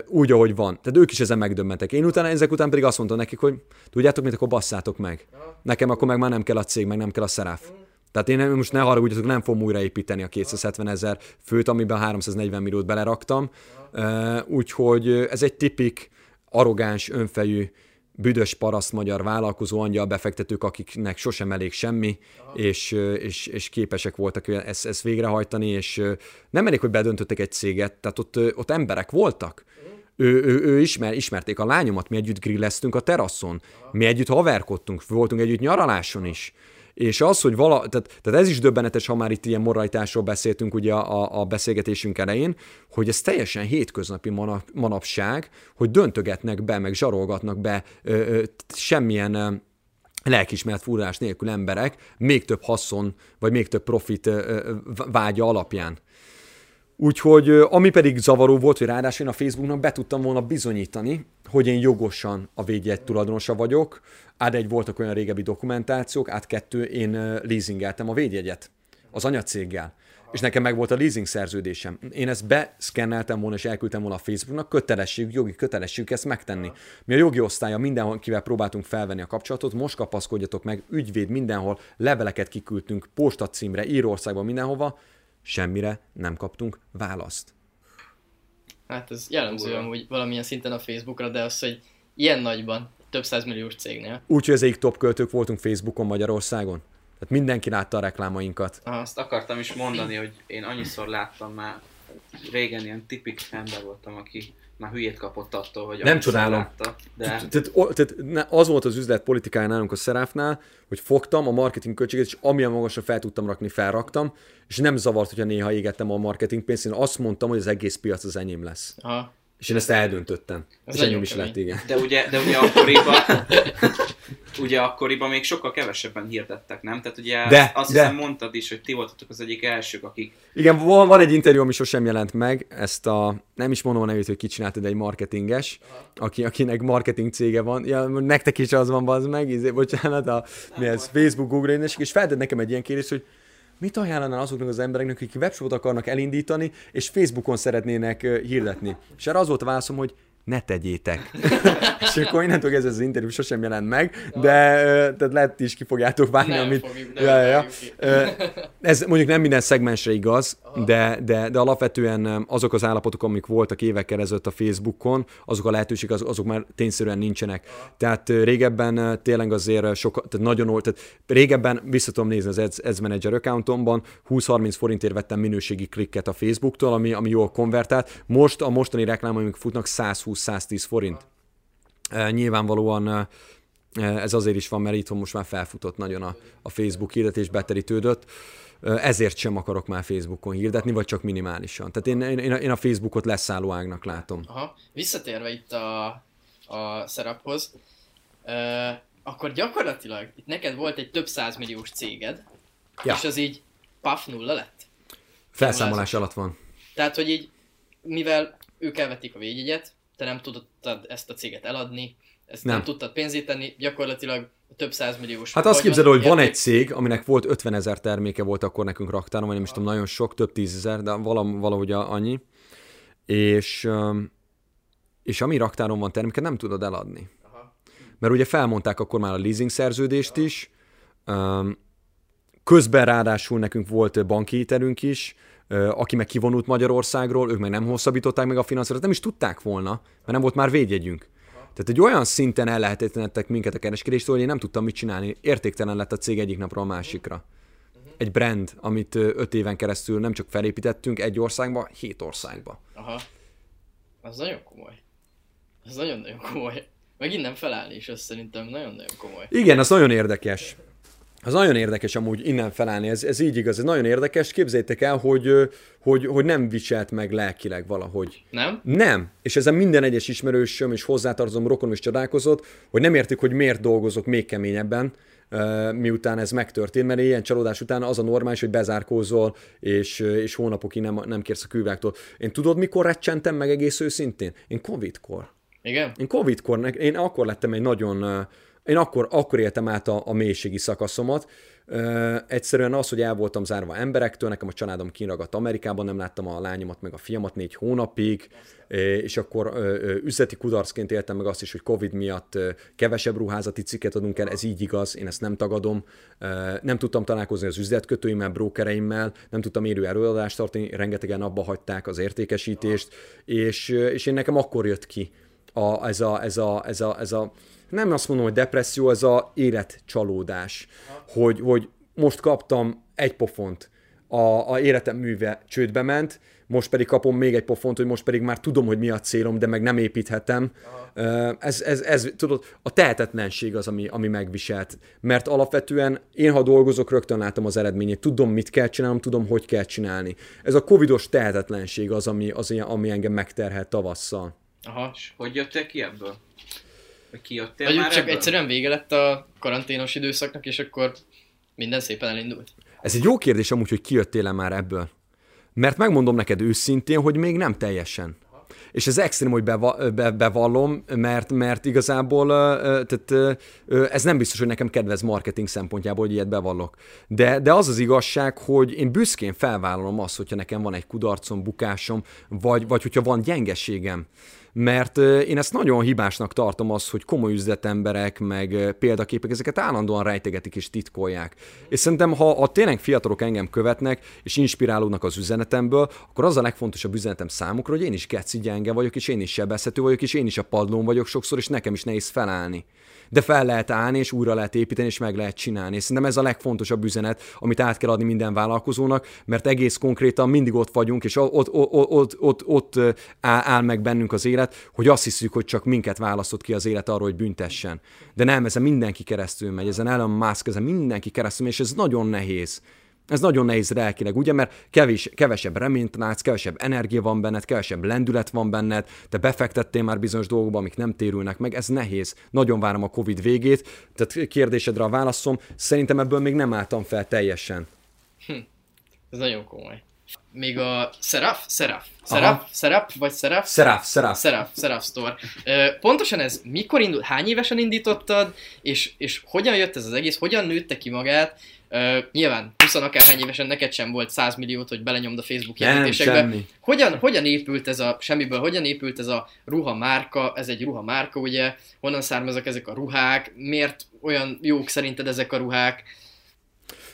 Úgy, ahogy van. Tehát ők is ezen megdöbbentek. Én utána, ezek után pedig azt mondtam nekik, hogy tudjátok mit, akkor basszátok meg. Nekem akkor meg már nem kell a cég, meg nem kell a szeráf. Tehát én nem- most ne haragudjatok, nem fogom újraépíteni a 270 ezer főt, amiben 340 milliót beleraktam. Úgyhogy ez egy tipik, arrogáns, önfejű, büdös paraszt magyar vállalkozó angyal befektetők, akiknek sosem elég semmi, és, és, és képesek voltak ezt, ezt végrehajtani, és nem elég, hogy bedöntöttek egy céget, tehát ott, ott emberek voltak. Ő, ő, ő ismer, ismerték a lányomat, mi együtt grilleztünk a teraszon, mi együtt haverkodtunk, voltunk együtt nyaraláson is. És az, hogy vala, tehát, tehát ez is döbbenetes, ha már itt ilyen moralitásról beszéltünk ugye a, a, beszélgetésünk elején, hogy ez teljesen hétköznapi manap, manapság, hogy döntögetnek be, meg zsarolgatnak be ö, ö, semmilyen ö, lelkismert furrás nélkül emberek, még több haszon, vagy még több profit vágya alapján. Úgyhogy ami pedig zavaró volt, hogy ráadásul én a Facebooknak be tudtam volna bizonyítani, hogy én jogosan a védjegy tulajdonosa vagyok. Át egy voltak olyan régebbi dokumentációk, át kettő én leasingeltem a védjegyet az anyacéggel. És nekem meg volt a leasing szerződésem. Én ezt beszkenneltem volna és elküldtem volna a Facebooknak, kötelesség, jogi kötelességük ezt megtenni. Mi a jogi osztálya mindenhol, kivel próbáltunk felvenni a kapcsolatot, most kapaszkodjatok meg, ügyvéd mindenhol, leveleket kiküldtünk, postacímre, Írországban, mindenhova, semmire nem kaptunk választ. Hát ez jellemző amúgy valamilyen szinten a Facebookra, de az, hogy ilyen nagyban, több százmilliós cégnél. Úgyhogy ezek top költők voltunk Facebookon Magyarországon. Tehát mindenki látta a reklámainkat. Azt akartam is mondani, hogy én annyiszor láttam már, régen ilyen tipik ember voltam, aki már hülyét kapott attól, hogy Nem csodálom. Látta, de Tehát, tehát az volt az üzlet politikája nálunk a Szeráfnál, hogy fogtam a marketing költséget, és amilyen magasra fel tudtam rakni, felraktam, és nem zavart, hogyha néha égettem a marketing pénzt, én azt mondtam, hogy az egész piac az enyém lesz. Aha. És én ezt eldöntöttem. Ez és enyém is lett, igen. De ugye, de ugye akkoriban, ugye akkoriban még sokkal kevesebben hirdettek, nem? Tehát ugye De, azt de. hiszem mondtad is, hogy ti voltatok az egyik elsők, akik Igen, van, van egy interjú, ami sosem jelent meg, ezt a, nem is mondom a nevét, hogy ki csinálta, de egy marketinges, aki, akinek marketing cége van, ja, nektek is az van, az meg, izé, bocsánat, a, mi ez, Facebook, Google, és, és feltett nekem egy ilyen kérdést, hogy mit ajánlanál azoknak az embereknek, akik webshopot akarnak elindítani, és Facebookon szeretnének hirdetni. És erre az volt a válaszom, hogy ne tegyétek. és akkor innentől ez az interjú sosem jelent meg, de tehát lehet is ki fogjátok vágni, Nem amit... fogjuk, nem ja, ja, Ez mondjuk nem minden szegmensre igaz, de, de, de alapvetően azok az állapotok, amik voltak évekkel ezelőtt a Facebookon, azok a lehetőségek, azok, azok már tényszerűen nincsenek. Tehát ö, régebben tényleg azért sok, tehát nagyon old, tehát régebben vissza tudom nézni az Ads, Ads Manager accountomban, 20-30 forintért vettem minőségi klikket a Facebooktól, ami, ami jól konvertált. Most a mostani reklámaimik futnak 120-110 forint. Uh, nyilvánvalóan uh, ez azért is van, mert itthon most már felfutott nagyon a, a Facebook hirdetés, beterítődött. Uh, ezért sem akarok már Facebookon hirdetni, vagy csak minimálisan. Tehát én, én, én a Facebookot leszálló ágnak látom. Aha. Visszatérve itt a, a szeraphoz, ö, akkor gyakorlatilag itt neked volt egy több százmilliós céged, Ja. és az így paf nulla lett. Felszámolás alatt van. Tehát, hogy így, mivel ők elvették a védjegyet, te nem tudtad ezt a céget eladni, ezt nem, Nem. tudtad pénzíteni, gyakorlatilag több százmilliós Hát azt képzeld, hogy van egy cég, aminek volt 50 ezer terméke volt akkor nekünk raktáron, vagy nem is tudom, nagyon sok, több tízezer, de valam, valahogy annyi. És, és ami raktáron van terméke, nem tudod eladni. Aha. Mert ugye felmondták akkor már a leasing szerződést is, közben ráadásul nekünk volt banki hitelünk is, aki meg kivonult Magyarországról, ők meg nem hosszabbították meg a finanszírozást, nem is tudták volna, mert nem volt már védjegyünk. Tehát egy olyan szinten ellehetetlenedtek minket a kereskedéstől, hogy én nem tudtam mit csinálni. Értéktelen lett a cég egyik napról a másikra. Egy brand, amit öt éven keresztül nem csak felépítettünk egy országba, hét országba. Aha. Az nagyon komoly. Az nagyon-nagyon komoly. Meg innen felállni is, az szerintem nagyon-nagyon komoly. Igen, az nagyon érdekes. Az nagyon érdekes amúgy innen felállni, ez, ez így igaz, ez nagyon érdekes. Képzeljétek el, hogy, hogy, hogy nem viselt meg lelkileg valahogy. Nem? Nem. És ezen minden egyes ismerősöm és hozzátartozom, rokonom is csodálkozott, hogy nem értik, hogy miért dolgozok még keményebben, miután ez megtörtént, mert ilyen csalódás után az a normális, hogy bezárkózol, és, és hónapokig nem, nem kérsz a külvilágtól. Én tudod, mikor recsentem meg egész őszintén? Én Covid-kor. Igen? Én Covid-kor, én akkor lettem egy nagyon, én akkor, akkor éltem át a, a mélységi szakaszomat. Ö, egyszerűen az, hogy el voltam zárva emberektől, nekem a családom kinragadt Amerikában, nem láttam a lányomat meg a fiamat négy hónapig, és akkor ö, üzleti kudarcként éltem meg azt is, hogy Covid miatt kevesebb ruházati cikket adunk el, ez így igaz, én ezt nem tagadom. Ö, Nem tudtam találkozni az üzletkötőimmel, brókereimmel, nem tudtam érő előadást tartani, rengetegen abba hagyták az értékesítést, és, és én nekem akkor jött ki a, ez, a, ez, a, ez, a, ez a, nem azt mondom, hogy depresszió, ez a életcsalódás, hogy, hogy most kaptam egy pofont, a, a életem műve csődbe ment, most pedig kapom még egy pofont, hogy most pedig már tudom, hogy mi a célom, de meg nem építhetem. Ö, Ez, ez, ez, tudod, a tehetetlenség az, ami, ami megviselt. Mert alapvetően én, ha dolgozok, rögtön látom az eredményét. Tudom, mit kell csinálnom, tudom, hogy kell csinálni. Ez a covidos tehetetlenség az, ami, az, ami engem megterhelt tavasszal. Aha. És hogy jöttél ki ebből? Vagy ki jöttél Vagy már csak ebből? egyszerűen vége lett a karanténos időszaknak, és akkor minden szépen elindult. Ez egy jó kérdés amúgy, hogy kijöttél-e már ebből. mert megmondom neked őszintén, hogy még nem teljesen. És ez extrém, hogy beva, be, bevallom, mert, mert igazából tehát, ez nem biztos, hogy nekem kedvez marketing szempontjából, hogy ilyet bevallok. De, de az az igazság, hogy én büszkén felvállalom azt, hogyha nekem van egy kudarcom, bukásom, vagy, vagy hogyha van gyengeségem mert én ezt nagyon hibásnak tartom az, hogy komoly üzletemberek, meg példaképek ezeket állandóan rejtegetik és titkolják. És szerintem, ha a tényleg fiatalok engem követnek, és inspirálódnak az üzenetemből, akkor az a legfontosabb üzenetem számukra, hogy én is geci gyenge vagyok, és én is sebezhető vagyok, és én is a padlón vagyok sokszor, és nekem is nehéz felállni de fel lehet állni, és újra lehet építeni, és meg lehet csinálni. És szerintem ez a legfontosabb üzenet, amit át kell adni minden vállalkozónak, mert egész konkrétan mindig ott vagyunk, és ott, ott, ott, ott, ott áll meg bennünk az élet, hogy azt hiszük, hogy csak minket választott ki az élet arról, hogy büntessen. De nem, ezen mindenki keresztül megy, ezen Elon Musk, ezen mindenki keresztül megy, és ez nagyon nehéz. Ez nagyon nehéz lelkileg, ugye, mert kevés, kevesebb reményt látsz, kevesebb energia van benned, kevesebb lendület van benned, te befektettél már bizonyos dolgokba, amik nem térülnek meg, ez nehéz. Nagyon várom a Covid végét, tehát kérdésedre a válaszom, szerintem ebből még nem álltam fel teljesen. Hm. Ez nagyon komoly. Még a Seraph? Seraph. Seraph? Seraph? Vagy Seraph? Seraph, Seraph. Seraph, Seraph Store. Pontosan ez mikor indult, hány évesen indítottad, és, és hogyan jött ez az egész, hogyan nőtte ki magát, Uh, nyilván 20 akárhány évesen neked sem volt 100 milliót, hogy belenyomd a Facebook jelentésekbe. Hogyan, hogyan épült ez a semmiből, hogyan épült ez a ruha márka, ez egy ruha márka, ugye, honnan származnak ezek a ruhák, miért olyan jók szerinted ezek a ruhák,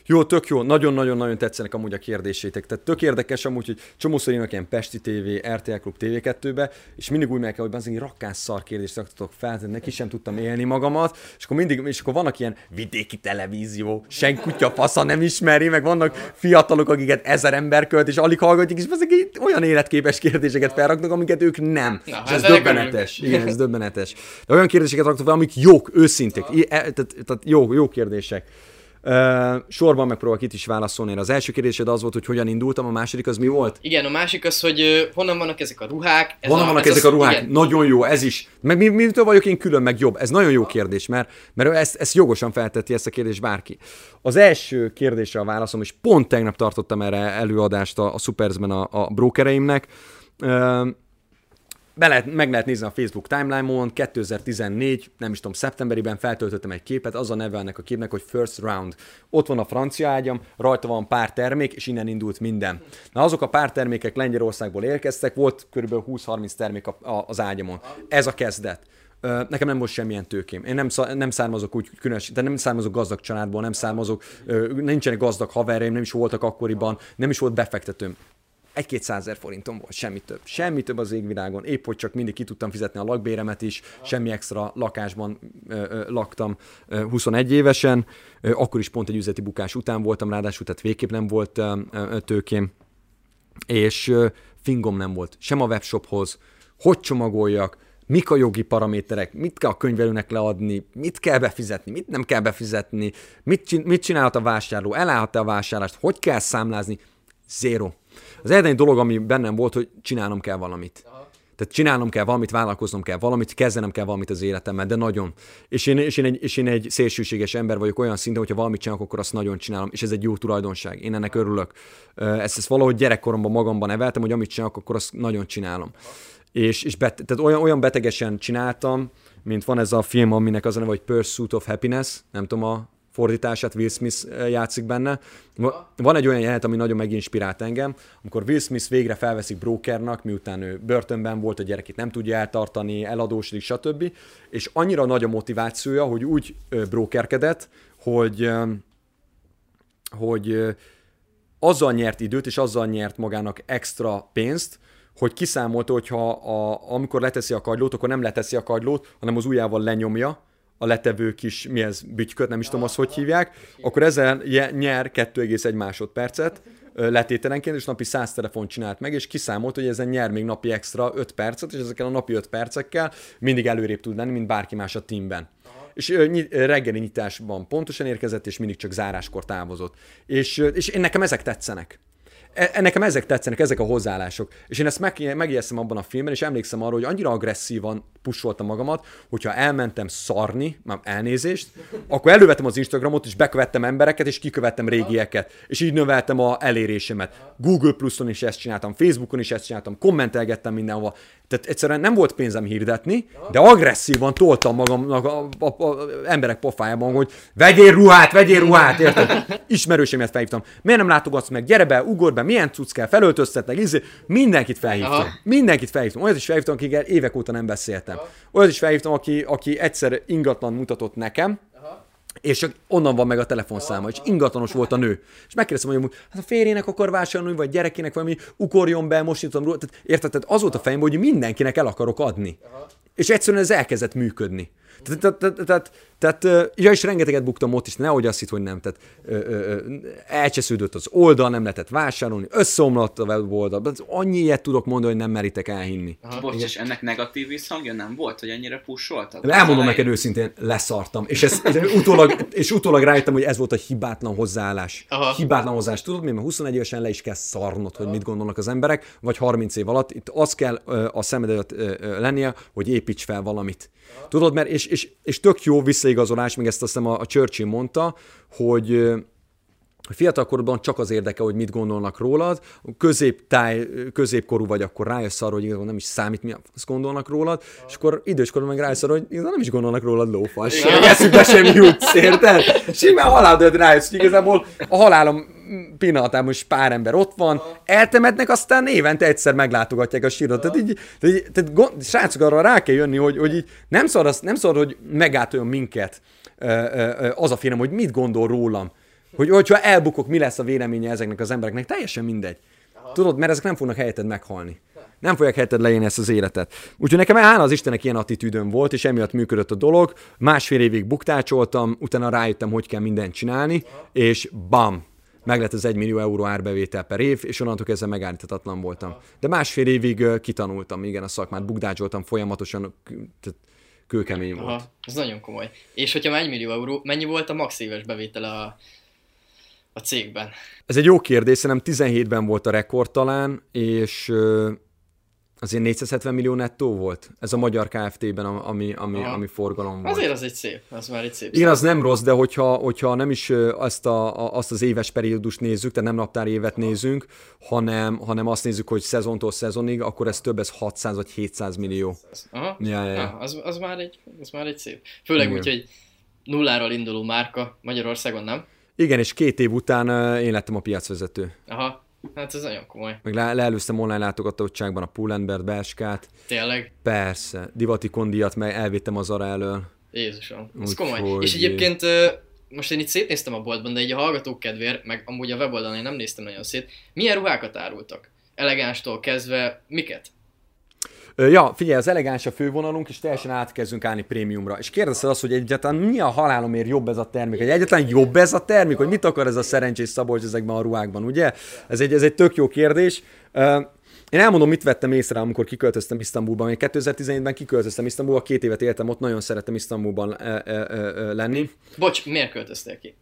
jó, tök jó, nagyon-nagyon-nagyon tetszenek amúgy a kérdésétek. Tehát tök érdekes amúgy, hogy csomószor jönnek ilyen Pesti TV, RTL Klub TV2-be, és mindig úgy meg kell, hogy azért rakás szar kérdést raktatok fel, tehát neki sem tudtam élni magamat, és akkor mindig, és akkor vannak ilyen vidéki televízió, sen kutya fasza nem ismeri, meg vannak fiatalok, akiket ezer ember költ, és alig hallgatják, és ezek olyan életképes kérdéseket felraknak, amiket ők nem. Na, és ez döbbenetes. Igen, ez döbbenetes. De olyan kérdéseket raktak fel, amik jók, őszinték, e- tehát, tehát jó, jó kérdések. Sorban megpróbálok itt is válaszolni. Az első kérdésed az volt, hogy hogyan indultam, a második az mi volt? Igen, a másik az, hogy honnan vannak ezek a ruhák. Ez honnan a, vannak ez ezek az, a ruhák? Igen. Nagyon jó, ez is. Meg mi, mitől vagyok én külön, meg jobb? Ez nagyon jó kérdés, mert, mert ezt, ezt jogosan feltetti ezt a kérdést bárki. Az első kérdésre a válaszom, és pont tegnap tartottam erre előadást a, a Supersben a, a brokereimnek. Be lehet, meg lehet nézni a Facebook timeline-on, 2014, nem is tudom, szeptemberiben feltöltöttem egy képet, az a neve ennek a képnek, hogy First Round. Ott van a francia ágyam, rajta van pár termék, és innen indult minden. Na azok a pár termékek Lengyelországból érkeztek, volt kb. 20-30 termék a, a, az ágyamon. Ez a kezdet. Nekem nem volt semmilyen tőkém. Én nem, nem származok úgy különös, de nem származok gazdag családból, nem származok, nincsenek gazdag haverjaim, nem is voltak akkoriban, nem is volt befektetőm egy-két százer forintom volt, semmi több. Semmi több az égvilágon, épp hogy csak mindig ki tudtam fizetni a lakbéremet is, semmi extra lakásban ö, ö, laktam ö, 21 évesen, ö, akkor is pont egy üzleti bukás után voltam, ráadásul tehát végképp nem volt ö, ö, tőkém, és ö, fingom nem volt, sem a webshophoz, hogy csomagoljak, mik a jogi paraméterek, mit kell a könyvelőnek leadni, mit kell befizetni, mit nem kell befizetni, mit, mit csinálhat a vásárló, elállhat-e a vásárlást, hogy kell számlázni, zéro. Az egyetlen dolog, ami bennem volt, hogy csinálnom kell valamit. Aha. Tehát csinálnom kell valamit, vállalkoznom kell valamit, kezdenem kell valamit az életemben, de nagyon. És én, és én, egy, és én egy szélsőséges ember vagyok olyan szinten, hogyha valamit csinálok, akkor azt nagyon csinálom, és ez egy jó tulajdonság. Én ennek örülök. Ezt, ezt valahogy gyerekkoromban magamban neveltem, hogy amit csinálok, akkor azt nagyon csinálom. És, és bet, tehát olyan, olyan betegesen csináltam, mint van ez a film, aminek az a neve, hogy Pursuit of Happiness, nem tudom a fordítását, Will Smith eh, játszik benne. Van egy olyan jelenet, ami nagyon meginspirált engem, amikor Will Smith végre felveszik brokernak, miután ő börtönben volt, a gyerekét nem tudja eltartani, eladósodik, stb. És annyira nagy a motivációja, hogy úgy brokerkedett, hogy, hogy azzal nyert időt, és azzal nyert magának extra pénzt, hogy kiszámolta, hogy ha a, amikor leteszi a kagylót, akkor nem leteszi a kagylót, hanem az ujjával lenyomja, a letevő kis, mi ez, bütyköt, nem is tudom azt, hogy hívják, akkor ezzel nyer 2,1 másodpercet letételenként, és napi 100 telefont csinált meg, és kiszámolt, hogy ezen nyer még napi extra 5 percet, és ezekkel a napi 5 percekkel mindig előrébb tud lenni, mint bárki más a teamben. És reggeli nyitásban pontosan érkezett, és mindig csak záráskor távozott. És, és én nekem ezek tetszenek e- nekem ezek tetszenek, ezek a hozzáállások. És én ezt meg, megjegyeztem abban a filmben, és emlékszem arra, hogy annyira agresszívan pusoltam magamat, hogyha elmentem szarni, már elnézést, akkor elővettem az Instagramot, és bekövettem embereket, és kikövettem régieket. És így növeltem a elérésemet. Google Pluson is ezt csináltam, Facebookon is ezt csináltam, kommentelgettem mindenhova. Tehát egyszerűen nem volt pénzem hirdetni, de agresszívan toltam magamnak a, a, a, a emberek pofájában, hogy vegyél ruhát, vegyél ruhát, érted? Ismerősémet felhívtam. Miért nem látogatsz meg? Gyere be, ugor be, milyen cucc kell, felöltöztetnek, izé. mindenkit felhívtam. Aha. Mindenkit felhívtam. Olyat is felhívtam, akikkel évek óta nem beszéltem. Olyat is felhívtam, aki, aki egyszer ingatlan mutatott nekem, és csak onnan van meg a telefonszáma, és ingatlanos volt a nő. És megkérdeztem, hogy hát a férjének akar vásárolni, vagy gyerekének valami, ukorjon be, most nyitom róla. Tehát, érted, tehát az volt a fejemben, hogy mindenkinek el akarok adni. És egyszerűen ez elkezdett működni. Tehát, tehát, tehát, tehát, ja, és rengeteget buktam ott is, nehogy azt hitt, hogy nem. Tehát ö, ö, ö, elcsesződött az oldal, nem lehetett wásárolni, összeomlott a weboldal. Annyi ilyet tudok mondani, hogy nem meritek elhinni. Bocs, és ennek negatív visszhangja nem volt, hogy ennyire pusoltad? Elmondom neked őszintén, leszartam. És, ez, ez utólag, és utólag rájöttem, hogy ez volt a hibátlan hozzáállás. Aha. Hibátlan hozzáállás. Tudod mi? Mert 21 évesen le is kell szarnod, hogy mit gondolnak az emberek, vagy 30 év alatt. Itt az kell a szemedet lennie, hogy építs fel valamit. Tudod, mert és, és, és tök jó visszaigazolás, még ezt azt hiszem a, a Churchill mondta, hogy fiatalkorban csak az érdeke, hogy mit gondolnak rólad, középtáj, középkorú vagy, akkor rájössz arra, hogy igazából nem is számít, mi azt gondolnak rólad, és akkor időskorban meg rájössz arra, hogy igazából nem is gondolnak rólad lófas. Eszükbe sem jutsz, érted? Simán halálod rájössz, hogy igazából a halálom pillanatában most pár ember ott van, eltemetnek, aztán évente egyszer meglátogatják a sírot. Tehát így, tehát, így, tehát gond, srácok, arra rá kell jönni, hogy, hogy így nem szar, az, nem szar, hogy megátoljon minket az a félem, hogy mit gondol rólam. Hogy, hogyha elbukok, mi lesz a véleménye ezeknek az embereknek, teljesen mindegy. Aha. Tudod, mert ezek nem fognak helyetted meghalni. Nem fogják helyetted leélni ezt az életet. Úgyhogy nekem hála az Istennek ilyen attitűdöm volt, és emiatt működött a dolog. Másfél évig buktácsoltam, utána rájöttem, hogy kell mindent csinálni, Aha. és bam, meg lett az 1 millió euró árbevétel per év, és onnantól kezdve megállíthatatlan voltam. De másfél évig kitanultam, igen, a szakmát, bukdácsoltam folyamatosan, tehát kőkemény volt. Aha, ez nagyon komoly. És hogyha 1 millió euró, mennyi volt a max éves bevétel a, a cégben? Ez egy jó kérdés, szerintem 17-ben volt a rekord talán, és azért 470 millió nettó volt? Ez a magyar Kft-ben, ami, ami, ami forgalom volt. Azért az egy szép, az már egy szép. Igen, az nem rossz, de hogyha, hogyha nem is azt, a, azt az éves periódust nézzük, tehát nem naptár évet nézünk, hanem, hanem azt nézzük, hogy szezontól szezonig, akkor ez több, ez 600 vagy 700 millió. Aha. Ja, ja, ja. Az, az, már egy, az már egy szép. Főleg úgy, hogy nulláról induló márka Magyarországon, nem? Igen, és két év után én lettem a piacvezető. Aha, Hát ez nagyon komoly. Meg le- leelőztem online látogatottságban a Pull&Bear Beskát. Tényleg? Persze. Divati kondiat meg elvittem az arra elől. Jézusom, ez Úgy komoly. Hogy... És egyébként most én itt szétnéztem a boltban, de egy a hallgatók kedvéért, meg amúgy a weboldalon én nem néztem nagyon szét. Milyen ruhákat árultak? Elegánstól kezdve, miket? Ja, figyelj, az elegáns a fővonalunk, és teljesen átkezdünk állni prémiumra. És kérdezted azt, hogy egyáltalán mi a halálomért jobb ez a termék? Hogy egyáltalán jobb ez a termék? Hogy mit akar ez a szerencsés Szabolcs ezekben a ruhákban, ugye? Ez egy, ez egy tök jó kérdés. Én elmondom, mit vettem észre, amikor kiköltöztem Isztambulban. Én 2017-ben kiköltöztem Isztambulba, két évet éltem ott, nagyon szerettem Isztambulban lenni. Bocs, miért költöztél ki?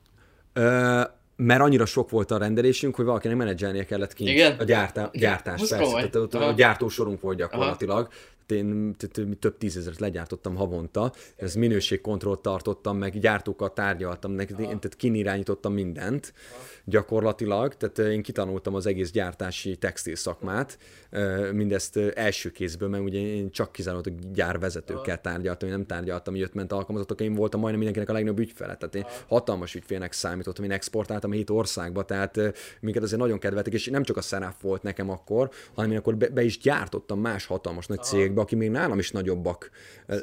Mert annyira sok volt a rendelésünk, hogy valakinek menedzselnie kellett kint Igen? a gyártá, gyártás. Persze, tehát a gyártósorunk volt gyakorlatilag. Aha. Én több tízezeret legyártottam havonta, ez minőségkontrollt tartottam, meg gyártókat tárgyaltam, tehát kinirányítottam mindent gyakorlatilag, tehát én kitanultam az egész gyártási textil szakmát, mindezt első kézből, mert ugye én csak kizárólag gyárvezetőkkel tárgyaltam, én nem tárgyaltam jöttment alkalmazottak, én voltam majdnem mindenkinek a legnagyobb ügyfele, tehát én hatalmas ügyfélnek számítottam, én exportáltam hét országba, tehát minket azért nagyon kedveltek, és nem csak a Seraf volt nekem akkor, hanem én akkor be, be is gyártottam más hatalmas nagy cégbe, aki még nálam is nagyobbak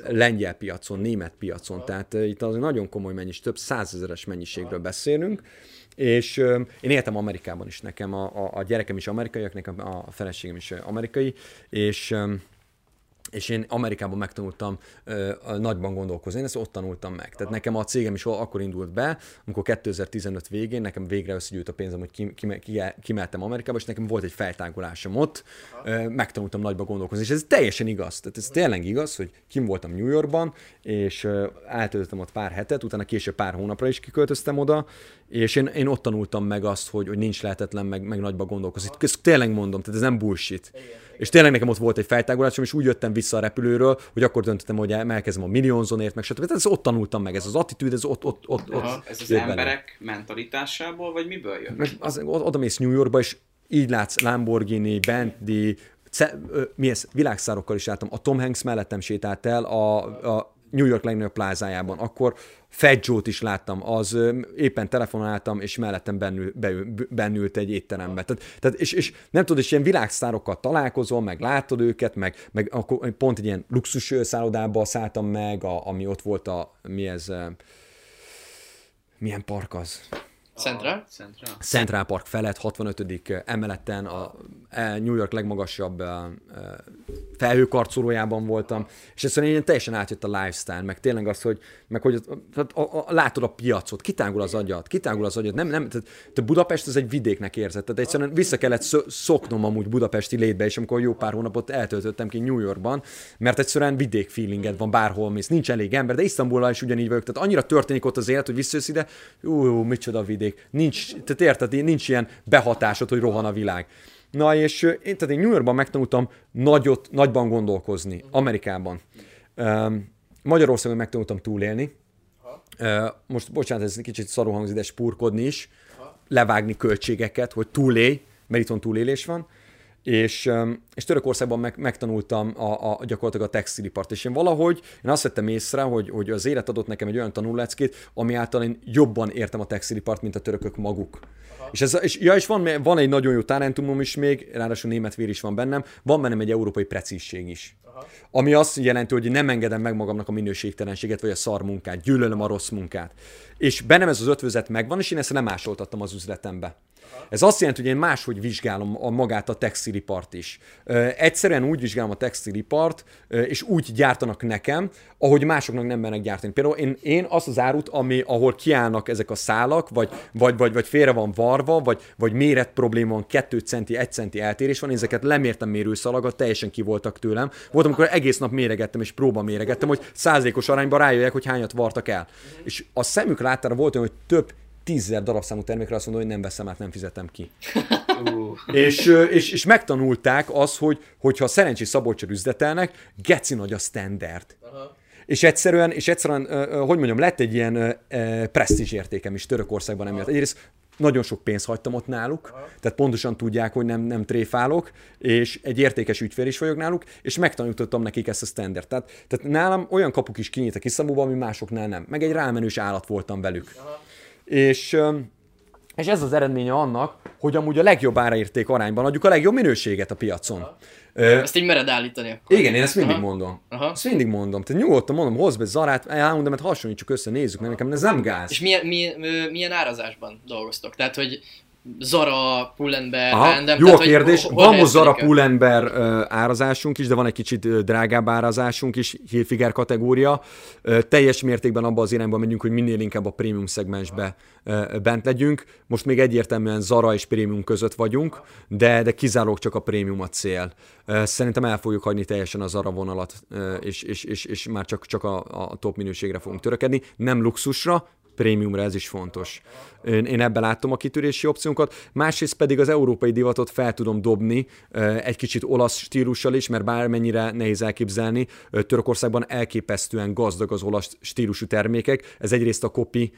lengyel piacon, német piacon, tehát itt az nagyon komoly mennyiség, több százezeres mennyiségről beszélünk, és én éltem Amerikában is, nekem a, a, a gyerekem is amerikai, nekem a feleségem is amerikai, és és én Amerikában megtanultam ö, nagyban gondolkozni, én ezt ott tanultam meg. Tehát nekem a cégem is akkor indult be, amikor 2015 végén nekem végre összegyűjt a pénzem, hogy ki, ki, ki, kimentem Amerikába, és nekem volt egy feltágolásom ott, ö, megtanultam nagyban gondolkozni, és ez teljesen igaz. Tehát ez tényleg igaz, hogy kim voltam New Yorkban, és eltöltöttem ott pár hetet, utána később pár hónapra is kiköltöztem oda, és én, én ott tanultam meg azt, hogy, hogy nincs lehetetlen meg, meg nagyba gondolkozni. Ezt tényleg mondom, tehát ez nem bullshit. Igen, és tényleg nekem ott volt egy fejtágolásom, és úgy jöttem vissza a repülőről, hogy akkor döntöttem, hogy elkezdem a millionzonért, meg stb. Ezt ott tanultam meg, ez az attitűd, ez ott, ott, ott, ott Ez az emberek benne. mentalitásából, vagy miből jön? Mert az, oda mész New Yorkba, és így látsz Lamborghini, Bentley, mi ez, világszárokkal is álltam. A Tom Hanks mellettem sétált el a, a New York legnagyobb plázájában. Akkor Fat Joe-t is láttam, az éppen telefonáltam, és mellettem bennül, bennült egy étterembe. Tehát, tehát és, és, nem tudod, és ilyen világsztárokkal találkozol, meg látod őket, meg, meg akkor pont egy ilyen luxus szállodába szálltam meg, a, ami ott volt a, mi ez, milyen park az? Central? Central. Central Park felett, 65. emeleten, a New York legmagasabb felhőkarcolójában voltam, és egyszerűen én teljesen átjött a lifestyle, meg tényleg az, hogy, meg hogy tehát a, a, a, látod a piacot, kitágul az agyat, kitágul az agyat, nem, nem, tehát, tehát Budapest az egy vidéknek érzett, tehát egyszerűen vissza kellett szoknom amúgy budapesti létbe, és amikor jó pár hónapot eltöltöttem ki New Yorkban, mert egyszerűen vidék feelinged van bárhol mész, nincs elég ember, de Isztambulban is ugyanígy vagyok, tehát annyira történik ott az élet, hogy visszajössz ide, ú, micsoda vidék, nincs, tehát érted, nincs ilyen behatásod, hogy rohan a világ. Na és én, tehát én New Yorkban megtanultam nagyot, nagyban gondolkozni, Amerikában. Magyarországon megtanultam túlélni. most bocsánat, ez egy kicsit szarú hangzik, de spurkodni is, levágni költségeket, hogy túlélj, mert itthon túlélés van és, és Törökországban meg, megtanultam a, a, gyakorlatilag a textilipart, és én valahogy én azt vettem észre, hogy, hogy az élet adott nekem egy olyan tanuláckét, ami által én jobban értem a textilipart, mint a törökök maguk. És, ez, és, ja, és van, van egy nagyon jó talentumom is még, ráadásul német vér is van bennem, van bennem egy európai precízség is. Aha. Ami azt jelenti, hogy nem engedem meg magamnak a minőségtelenséget, vagy a szar munkát, gyűlölöm a rossz munkát. És bennem ez az ötvözet megvan, és én ezt nem másoltattam az üzletembe. Ez azt jelenti, hogy én máshogy vizsgálom a magát a textilipart is. Egyszerűen úgy vizsgálom a textilipart, és úgy gyártanak nekem, ahogy másoknak nem mennek gyártani. Például én, én azt az árut, ami, ahol kiállnak ezek a szálak, vagy, vagy, vagy, vagy félre van varva, vagy, vagy méret probléma van, 2 centi, 1 centi eltérés van, én ezeket lemértem mérőszalagat, teljesen ki voltak tőlem. Volt, amikor egész nap méregettem, és próba méregettem, hogy százalékos arányban rájöjjek, hogy hányat vartak el. És a szemük láttára volt olyan, hogy több tízzer darabszámú termékre azt mondom, hogy nem veszem át, nem fizetem ki. Uh. és, és, és megtanulták az, hogy hogyha szerencsés szabolcsor üzletelnek, geci nagy a standard. Aha. És egyszerűen, és egyszerűen, hogy mondjam, lett egy ilyen presztízs értékem is Törökországban emiatt. Egyrészt nagyon sok pénzt hagytam ott náluk, Aha. tehát pontosan tudják, hogy nem, nem tréfálok, és egy értékes ügyfél is vagyok náluk, és megtanítottam nekik ezt a standard. Tehát, tehát nálam olyan kapuk is kinyíltak Iszambulban, ami másoknál nem. Meg egy rámenős állat voltam velük. Aha. És, és ez az eredménye annak, hogy amúgy a legjobb áraérték arányban adjuk a legjobb minőséget a piacon. Aha. Ezt így mered állítani akkor. Igen, én ezt mindig Aha. mondom. Aha. Ezt mindig mondom. Tehát nyugodtan mondom, hozd be Zarát, elmondom, mert hasonlítsuk össze, nézzük, mert nekem ez nem gáz. És milyen, milyen, milyen árazásban dolgoztok? Tehát, hogy Zara, Pullenber, Aha, Random. Jó tehát, a kérdés. Hol van most Zara, Pullenber uh, árazásunk is, de van egy kicsit uh, drágább árazásunk is, Hilfiger kategória. Uh, teljes mértékben abba az irányba megyünk, hogy minél inkább a prémium szegmensbe uh, bent legyünk. Most még egyértelműen Zara és prémium között vagyunk, de, de kizárólag csak a prémium a cél. Uh, szerintem el fogjuk hagyni teljesen a Zara vonalat, uh, és, és, és, és már csak, csak a, a top minőségre fogunk törekedni. Nem luxusra, prémiumra ez is fontos. Én, én ebben láttam a kitörési opciónkat, másrészt pedig az európai divatot fel tudom dobni egy kicsit olasz stílussal is, mert bármennyire nehéz elképzelni, Törökországban elképesztően gazdag az olasz stílusú termékek, ez egyrészt a kopi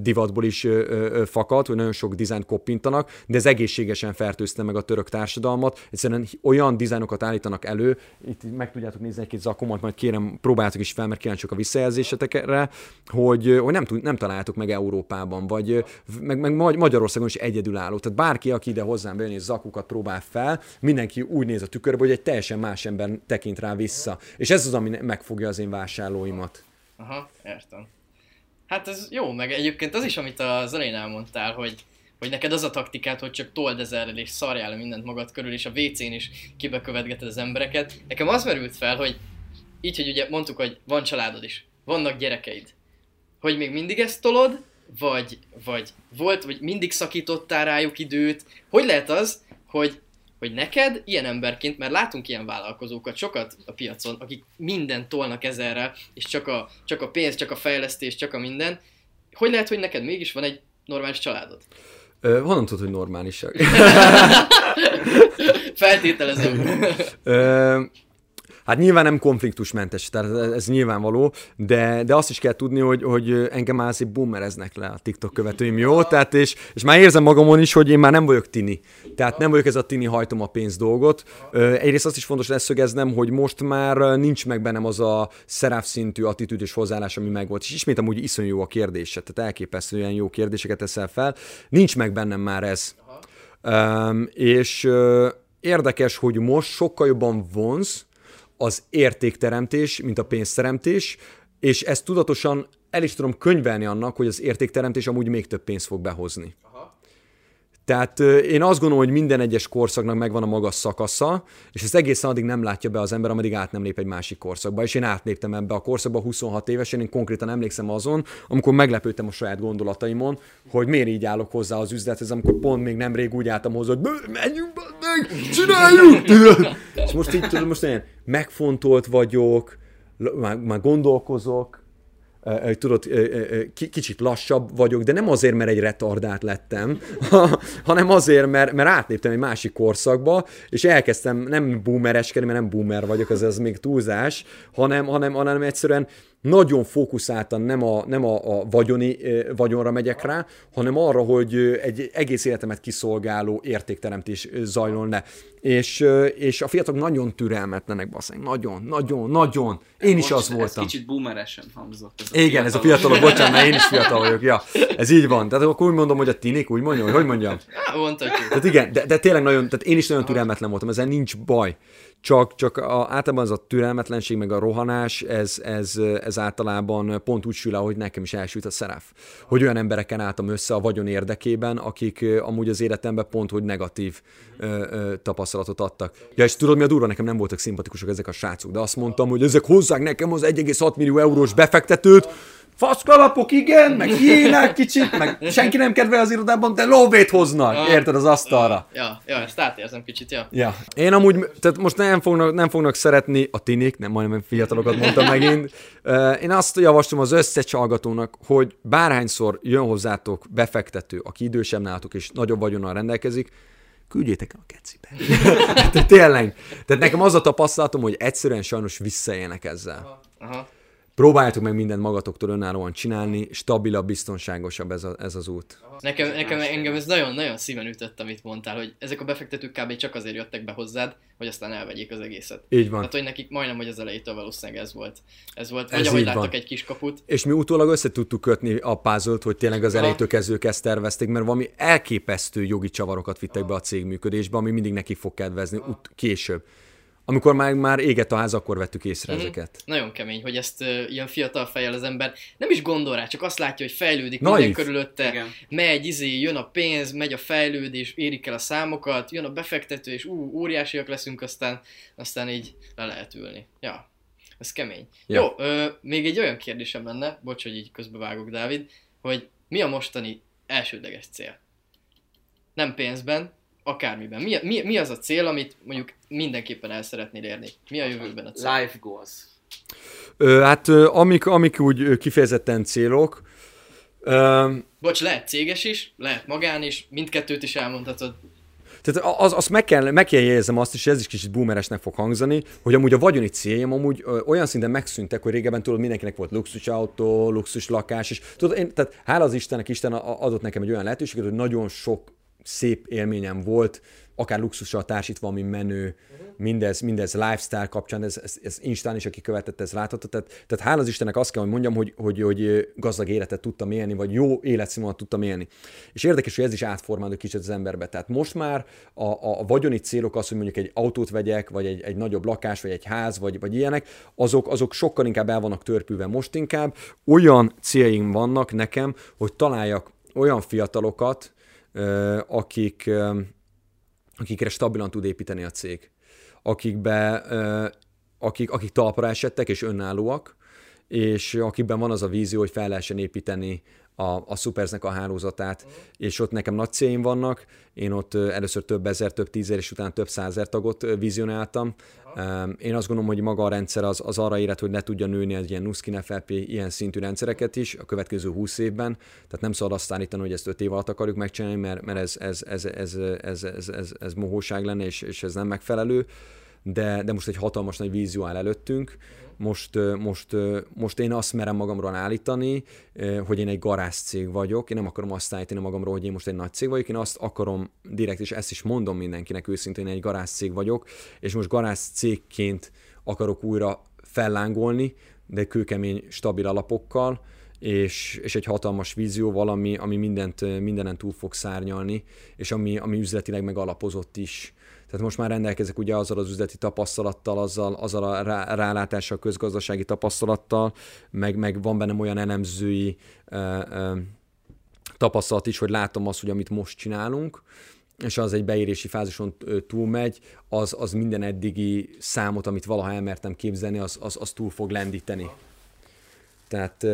divatból is fakad, hogy nagyon sok dizájnt koppintanak, de ez egészségesen fertőzte meg a török társadalmat, egyszerűen olyan dizájnokat állítanak elő, itt meg tudjátok nézni egy-két zakomat, majd kérem, próbáltok is fel, mert kíváncsiak a visszajelzésetekre, hogy, hogy nem, tud, nem találtuk meg Európában, vagy meg, meg Magyarországon is egyedülálló. Tehát bárki, aki ide hozzám bejön és zakukat próbál fel, mindenki úgy néz a tükörbe, hogy egy teljesen más ember tekint rá vissza. És ez az, ami megfogja az én vásárlóimat. Aha, értem. Hát ez jó, meg egyébként az is, amit az elején elmondtál, hogy hogy neked az a taktikát, hogy csak told ezerrel és szarjál mindent magad körül, és a WC-n is kibekövetgeted az embereket. Nekem az merült fel, hogy így, hogy ugye mondtuk, hogy van családod is, vannak gyerekeid, hogy még mindig ezt tolod, vagy, vagy volt, vagy mindig szakítottál rájuk időt, hogy lehet az, hogy hogy neked ilyen emberként, mert látunk ilyen vállalkozókat sokat a piacon, akik mindent tolnak ezerrel, és csak a, csak a pénz, csak a fejlesztés, csak a minden, hogy lehet, hogy neked mégis van egy normális családod? Ö, honnan tudod, hogy normálisak? Feltételezem. Ö, Hát nyilván nem konfliktusmentes, tehát ez, ez nyilvánvaló, de, de azt is kell tudni, hogy, hogy engem már azért boomereznek le a TikTok követőim, jó? Tehát és, és már érzem magamon is, hogy én már nem vagyok tini. Tehát nem vagyok ez a tini hajtom a pénz dolgot. Egyrészt azt is fontos leszögeznem, hogy most már nincs meg bennem az a szeráv szintű attitűd és hozzáállás, ami megvolt. És ismét amúgy iszonyú jó a kérdése, tehát elképesztően jó kérdéseket teszel fel. Nincs meg bennem már ez. Um, és uh, érdekes, hogy most sokkal jobban vonz, az értékteremtés, mint a pénzteremtés, és ezt tudatosan el is tudom könyvelni annak, hogy az értékteremtés amúgy még több pénzt fog behozni. Tehát én azt gondolom, hogy minden egyes korszaknak megvan a maga szakasza, és ezt egészen addig nem látja be az ember, ameddig át nem lép egy másik korszakba. És én átléptem ebbe a korszakba 26 évesen, én konkrétan emlékszem azon, amikor meglepődtem a saját gondolataimon, hogy miért így állok hozzá az üzlethez, amikor pont még nemrég úgy álltam hozzá, hogy menjünk meg, csináljuk! és most így tudom, most ilyen megfontolt vagyok, már, már gondolkozok, tudod, kicsit lassabb vagyok, de nem azért, mert egy retardát lettem, hanem azért, mert, mert átléptem egy másik korszakba, és elkezdtem nem boomereskedni, mert nem boomer vagyok, ez, ez még túlzás, hanem, hanem, hanem egyszerűen nagyon fókuszáltan nem a, nem a, a vagyoni vagyonra megyek rá, hanem arra, hogy egy egész életemet kiszolgáló értékteremtés zajlon le. És, és a fiatalok nagyon türelmetlenek, baszeng. Nagyon, nagyon, nagyon. Én is az voltam. Ez kicsit boomeresen hangzott. Ez Igen, fiatalok. ez a fiatalok, bocsánat, mert én is fiatal vagyok. Ja, ez így van. Tehát akkor úgy mondom, hogy a tinik, úgy mondjam, hogy hogy mondjam. Ja, mondhatjuk. Tehát igen, de, de tényleg nagyon, tehát én is nagyon türelmetlen voltam, ezen nincs baj csak, csak a, általában az a türelmetlenség, meg a rohanás, ez, ez, ez általában pont úgy sül hogy nekem is elsült a szeref. Hogy olyan embereken álltam össze a vagyon érdekében, akik amúgy az életemben pont, hogy negatív ö, ö, tapasztalatot adtak. Ja, és tudod mi a durva? Nekem nem voltak szimpatikusak ezek a srácok, de azt mondtam, hogy ezek hozzák nekem az 1,6 millió eurós befektetőt, faszkalapok, igen, meg hiénák kicsit, meg senki nem kedvel az irodában, de lóvét hoznak, ja, érted, az asztalra. Ja, ja, ezt átérzem kicsit, ja. ja. Én amúgy, tehát most nem fognak, nem fognak szeretni a tinik, nem majdnem fiatalokat mondtam megint. Én azt javaslom az összes hallgatónak, hogy bárhányszor jön hozzátok befektető, aki idősebb nálatok és nagyobb vagyonnal rendelkezik, küldjétek el a kecibe. tehát tényleg. Tehát nekem az a tapasztalatom, hogy egyszerűen sajnos visszaélnek ezzel. Aha. Aha próbáljátok meg mindent magatoktól önállóan csinálni, stabilabb, biztonságosabb ez, a, ez az út. Nekem, nekem engem ez nagyon-nagyon szíven ütött, amit mondtál, hogy ezek a befektetők kb. csak azért jöttek be hozzád, hogy aztán elvegyék az egészet. Így van. Tehát, hogy nekik majdnem, hogy az elejétől valószínűleg ez volt. Ez volt, vagy ez ahogy láttak van. egy kis kaput. És mi utólag össze tudtuk kötni a puzzle hogy tényleg az elejétől kezdők ezt tervezték, mert valami elképesztő jogi csavarokat vittek be a cég működésbe, ami mindig neki fog kedvezni ut- később. Amikor már, már égett a ház, akkor vettük észre mm-hmm. ezeket. Nagyon kemény, hogy ezt uh, ilyen fiatal fejjel az ember nem is gondol rá, csak azt látja, hogy fejlődik Naif. minden körülötte, Igen. megy, izé, jön a pénz, megy a fejlődés, érik el a számokat, jön a befektető, és ú, óriásiak leszünk, aztán, aztán így le lehet ülni. Ja, ez kemény. Ja. Jó, ö, még egy olyan kérdésem lenne, bocs, hogy így közbevágok, Dávid, hogy mi a mostani elsődleges cél? Nem pénzben, akármiben. Mi, mi, mi az a cél, amit mondjuk mindenképpen el szeretnél érni? Mi a jövőben a cél? Life goals. Ö, hát amik, amik úgy kifejezetten célok. Ö, Bocs, lehet céges is, lehet magán is, mindkettőt is elmondhatod. Tehát az, azt meg kell, meg kell jegyezem azt is, ez is kicsit boomeresnek fog hangzani, hogy amúgy a vagyoni céljaim amúgy ö, olyan szinten megszűntek, hogy régebben tudod, mindenkinek volt luxus autó, luxus lakás, és tudod, én, tehát hála az Istennek, Isten adott nekem egy olyan lehetőséget, hogy nagyon sok szép élményem volt, akár luxussal társítva, ami menő, uh-huh. mindez, mindez lifestyle kapcsán, ez, ez, ez Instán is, aki követett, ez láthatott. Tehát, tehát hála az Istennek azt kell, hogy mondjam, hogy, hogy, hogy gazdag életet tudtam élni, vagy jó életszínvonalat tudtam élni. És érdekes, hogy ez is átformálódik kicsit az emberbe. Tehát most már a, a, vagyoni célok az, hogy mondjuk egy autót vegyek, vagy egy, egy nagyobb lakás, vagy egy ház, vagy, vagy ilyenek, azok, azok sokkal inkább el vannak törpülve. Most inkább olyan céljaim vannak nekem, hogy találjak olyan fiatalokat, akik, akikre stabilan tud építeni a cég, akikbe, akik, akik talpra esettek és önállóak, és akikben van az a vízió, hogy fel lehessen építeni a, a Supersnek a hálózatát, uh-huh. és ott nekem nagy céljaim vannak, én ott először több ezer, több tízer, és utána több százer tagot vizionáltam. Uh-huh. Én azt gondolom, hogy maga a rendszer az, az arra élet, hogy le tudja nőni egy ilyen Nuskin FLP, ilyen szintű rendszereket is a következő 20 évben, tehát nem szabad azt állítani, hogy ezt 5 év alatt akarjuk megcsinálni, mert, mert ez, ez, ez, ez, ez, ez, ez, ez mohóság lenne, és, és ez nem megfelelő, de, de most egy hatalmas nagy vízió áll előttünk, most, most, most én azt merem magamról állítani, hogy én egy cég vagyok, én nem akarom azt állítani magamról, hogy én most egy nagy cég vagyok, én azt akarom direkt, és ezt is mondom mindenkinek őszintén, én egy cég vagyok, és most cégként akarok újra fellángolni, de kőkemény, stabil alapokkal, és, és egy hatalmas vízió, valami, ami mindent, mindenen túl fog szárnyalni, és ami, ami üzletileg megalapozott is. Tehát most már rendelkezek ugye azzal az üzleti tapasztalattal, azzal, azzal a rá, rálátással, közgazdasági tapasztalattal, meg, meg van bennem olyan elemzői ö, ö, tapasztalat is, hogy látom azt, hogy amit most csinálunk, és az egy beérési fázison túlmegy, az, az minden eddigi számot, amit valaha elmertem képzelni, az, az, az túl fog lendíteni. Tehát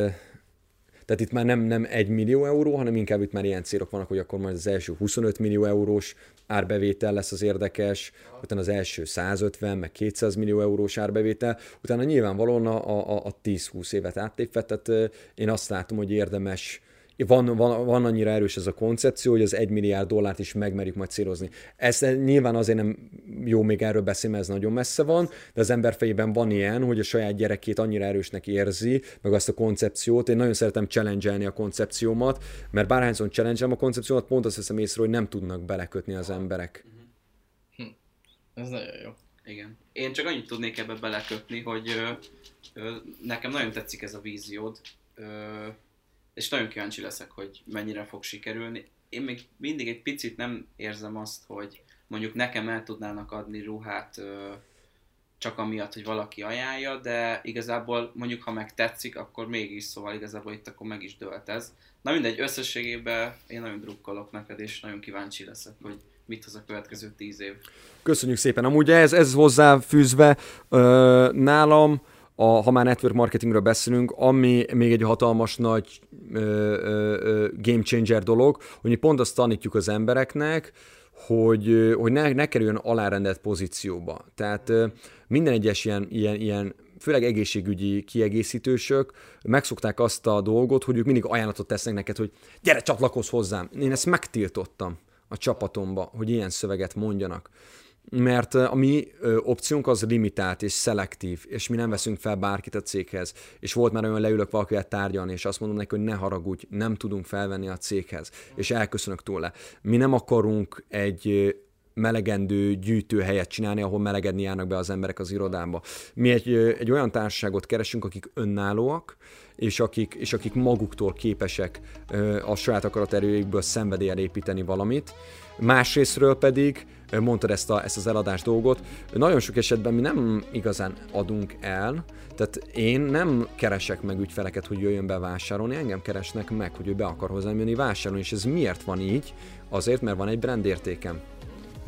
tehát itt már nem, nem 1 millió euró, hanem inkább itt már ilyen célok vannak, hogy akkor majd az első 25 millió eurós árbevétel lesz az érdekes, utána az első 150, meg 200 millió eurós árbevétel, utána nyilvánvalóan a, a, a 10-20 évet áttépve, tehát én azt látom, hogy érdemes van, van, van annyira erős ez a koncepció, hogy az 1 milliárd dollárt is megmerjük majd célozni. Ez nyilván azért nem jó még erről beszélni, mert ez nagyon messze van, de az ember fejében van ilyen, hogy a saját gyerekét annyira erősnek érzi, meg azt a koncepciót. Én nagyon szeretem challenge a koncepciómat, mert bárhányszor challenge a koncepciómat, pont azt veszem észre, hogy nem tudnak belekötni az emberek. Hm. Ez nagyon jó. Igen. Én csak annyit tudnék ebbe belekötni, hogy ö, ö, nekem nagyon tetszik ez a víziód. Ö, és nagyon kíváncsi leszek, hogy mennyire fog sikerülni. Én még mindig egy picit nem érzem azt, hogy mondjuk nekem el tudnának adni ruhát csak amiatt, hogy valaki ajánlja, de igazából mondjuk ha meg tetszik, akkor mégis, szóval igazából itt akkor meg is dölt ez. Na mindegy, összességében én nagyon drukkolok neked, és nagyon kíváncsi leszek, hogy mit hoz a következő tíz év. Köszönjük szépen. Amúgy ez, ez hozzáfűzve ö, nálam, a, ha már network marketingről beszélünk, ami még egy hatalmas nagy ö, ö, game changer dolog, hogy mi pont azt tanítjuk az embereknek, hogy, hogy ne, ne kerüljön alárendelt pozícióba. Tehát minden egyes ilyen, ilyen, ilyen főleg egészségügyi kiegészítősök megszokták azt a dolgot, hogy ők mindig ajánlatot tesznek neked, hogy gyere, csatlakozz hozzám. Én ezt megtiltottam a csapatomba, hogy ilyen szöveget mondjanak mert a mi opciónk az limitált és szelektív, és mi nem veszünk fel bárkit a céghez. És volt már olyan leülök valakivel tárgyalni, és azt mondom neki, hogy ne haragudj, nem tudunk felvenni a céghez, és elköszönök tőle. Mi nem akarunk egy melegendő gyűjtőhelyet csinálni, ahol melegedni járnak be az emberek az irodába. Mi egy, egy olyan társaságot keresünk, akik önállóak, és akik, és akik maguktól képesek a saját akaraterőjükből szenvedéllyel építeni valamit. Másrésztről pedig mondtad ezt, a, ezt az eladás dolgot, nagyon sok esetben mi nem igazán adunk el, tehát én nem keresek meg ügyfeleket, hogy jöjjön be vásárolni, engem keresnek meg, hogy ő be akar hozzám jönni vásárolni, és ez miért van így? Azért, mert van egy brand értékem.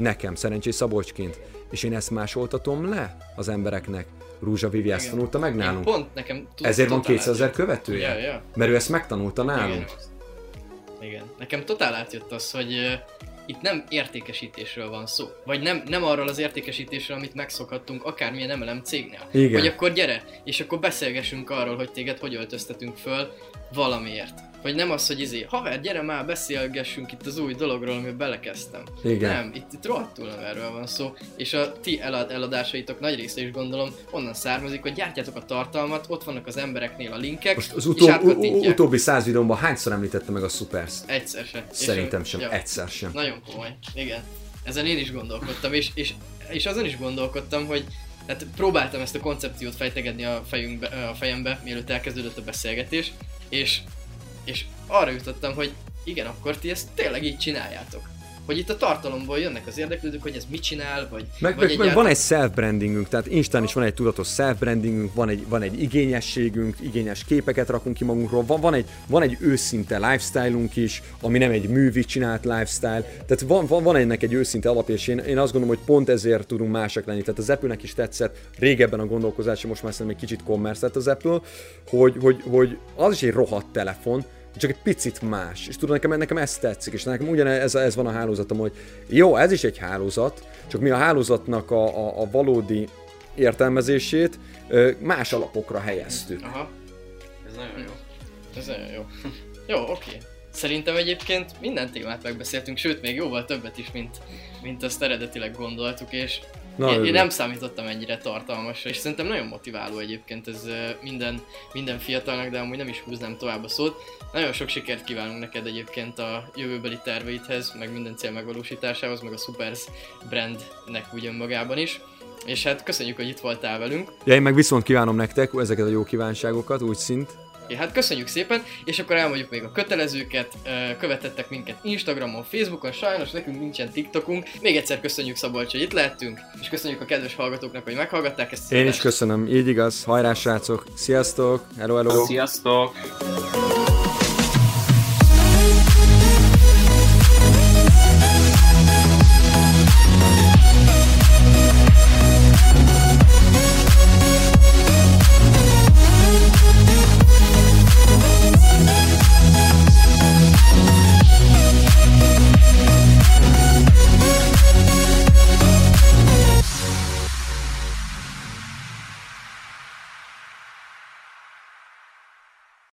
Nekem, szerencsés Szabolcsként. És én ezt másoltatom le az embereknek. Rúzsa Vivi ezt tanulta meg nálunk. Én pont nekem Ezért van 200 ezer követője? Ja, ja. Mert ő ezt megtanulta nálunk. Igen. Igen. Nekem totál átjött az, hogy itt nem értékesítésről van szó. Vagy nem, nem arról az értékesítésről, amit megszokhattunk akármilyen MLM cégnél. Igen. Hogy akkor gyere, és akkor beszélgessünk arról, hogy téged hogy öltöztetünk föl valamiért. Vagy nem az, hogy izé, haver, gyere már, beszélgessünk itt az új dologról, amiben belekezdtem. Igen. Nem, itt, itt rohadtul nem erről van szó, és a ti elad, eladásaitok nagy része is gondolom onnan származik, hogy gyártjátok a tartalmat, ott vannak az embereknél a linkek, Most az utó, és utóbbi száz videómban hányszor említette meg a Supers? Egyszer sem. Szerintem sem, ja, egyszer sem. Nagyon komoly, igen. Ezen én is gondolkodtam, és, és, és azon is gondolkodtam, hogy tehát próbáltam ezt a koncepciót fejtegedni a, fejünkbe, a fejembe, mielőtt elkezdődött a beszélgetés, és és arra jutottam, hogy igen, akkor ti ezt tényleg így csináljátok. Hogy itt a tartalomból jönnek az érdeklődők, hogy ez mit csinál, vagy, Meg, vagy meg, meg van egy self-brandingünk, tehát Instán is van egy tudatos self-brandingünk, van egy, van egy igényességünk, igényes képeket rakunk ki magunkról, van, van, egy, van egy őszinte lifestyle-unk is, ami nem egy művi csinált lifestyle, tehát van, van, van ennek egy őszinte alapja, és én, én azt gondolom, hogy pont ezért tudunk másak lenni. Tehát az Apple-nek is tetszett régebben a gondolkozása, most már szerintem egy kicsit commerce lett az Apple, hogy, hogy, hogy az is egy rohadt telefon, csak egy picit más. És tudod, nekem, nekem ez tetszik, és nekem ugyanez ez van a hálózatom, hogy jó, ez is egy hálózat, csak mi a hálózatnak a, a, a valódi értelmezését más alapokra helyeztük. Aha, Ez nagyon jó. ez nagyon jó. Jó, oké. Szerintem egyébként minden témát megbeszéltünk, sőt még jóval többet is, mint, mint azt eredetileg gondoltuk, és Na, én, én nem számítottam ennyire tartalmasra, és szerintem nagyon motiváló egyébként ez minden, minden fiatalnak, de amúgy nem is húznám tovább a szót. Nagyon sok sikert kívánunk neked egyébként a jövőbeli terveidhez, meg minden cél megvalósításához, meg a Supers brandnek úgy önmagában is. És hát köszönjük, hogy itt voltál velünk. Ja, én meg viszont kívánom nektek ezeket a jó kívánságokat, úgy szint. Ja, hát köszönjük szépen, és akkor elmondjuk még a kötelezőket, követettek minket Instagramon, Facebookon, sajnos nekünk nincsen TikTokunk. Még egyszer köszönjük Szabolcs, hogy itt lehettünk, és köszönjük a kedves hallgatóknak, hogy meghallgatták ezt. Én is köszönöm, így igaz, hajrá srácok, sziasztok, hello, hello. Sziasztok!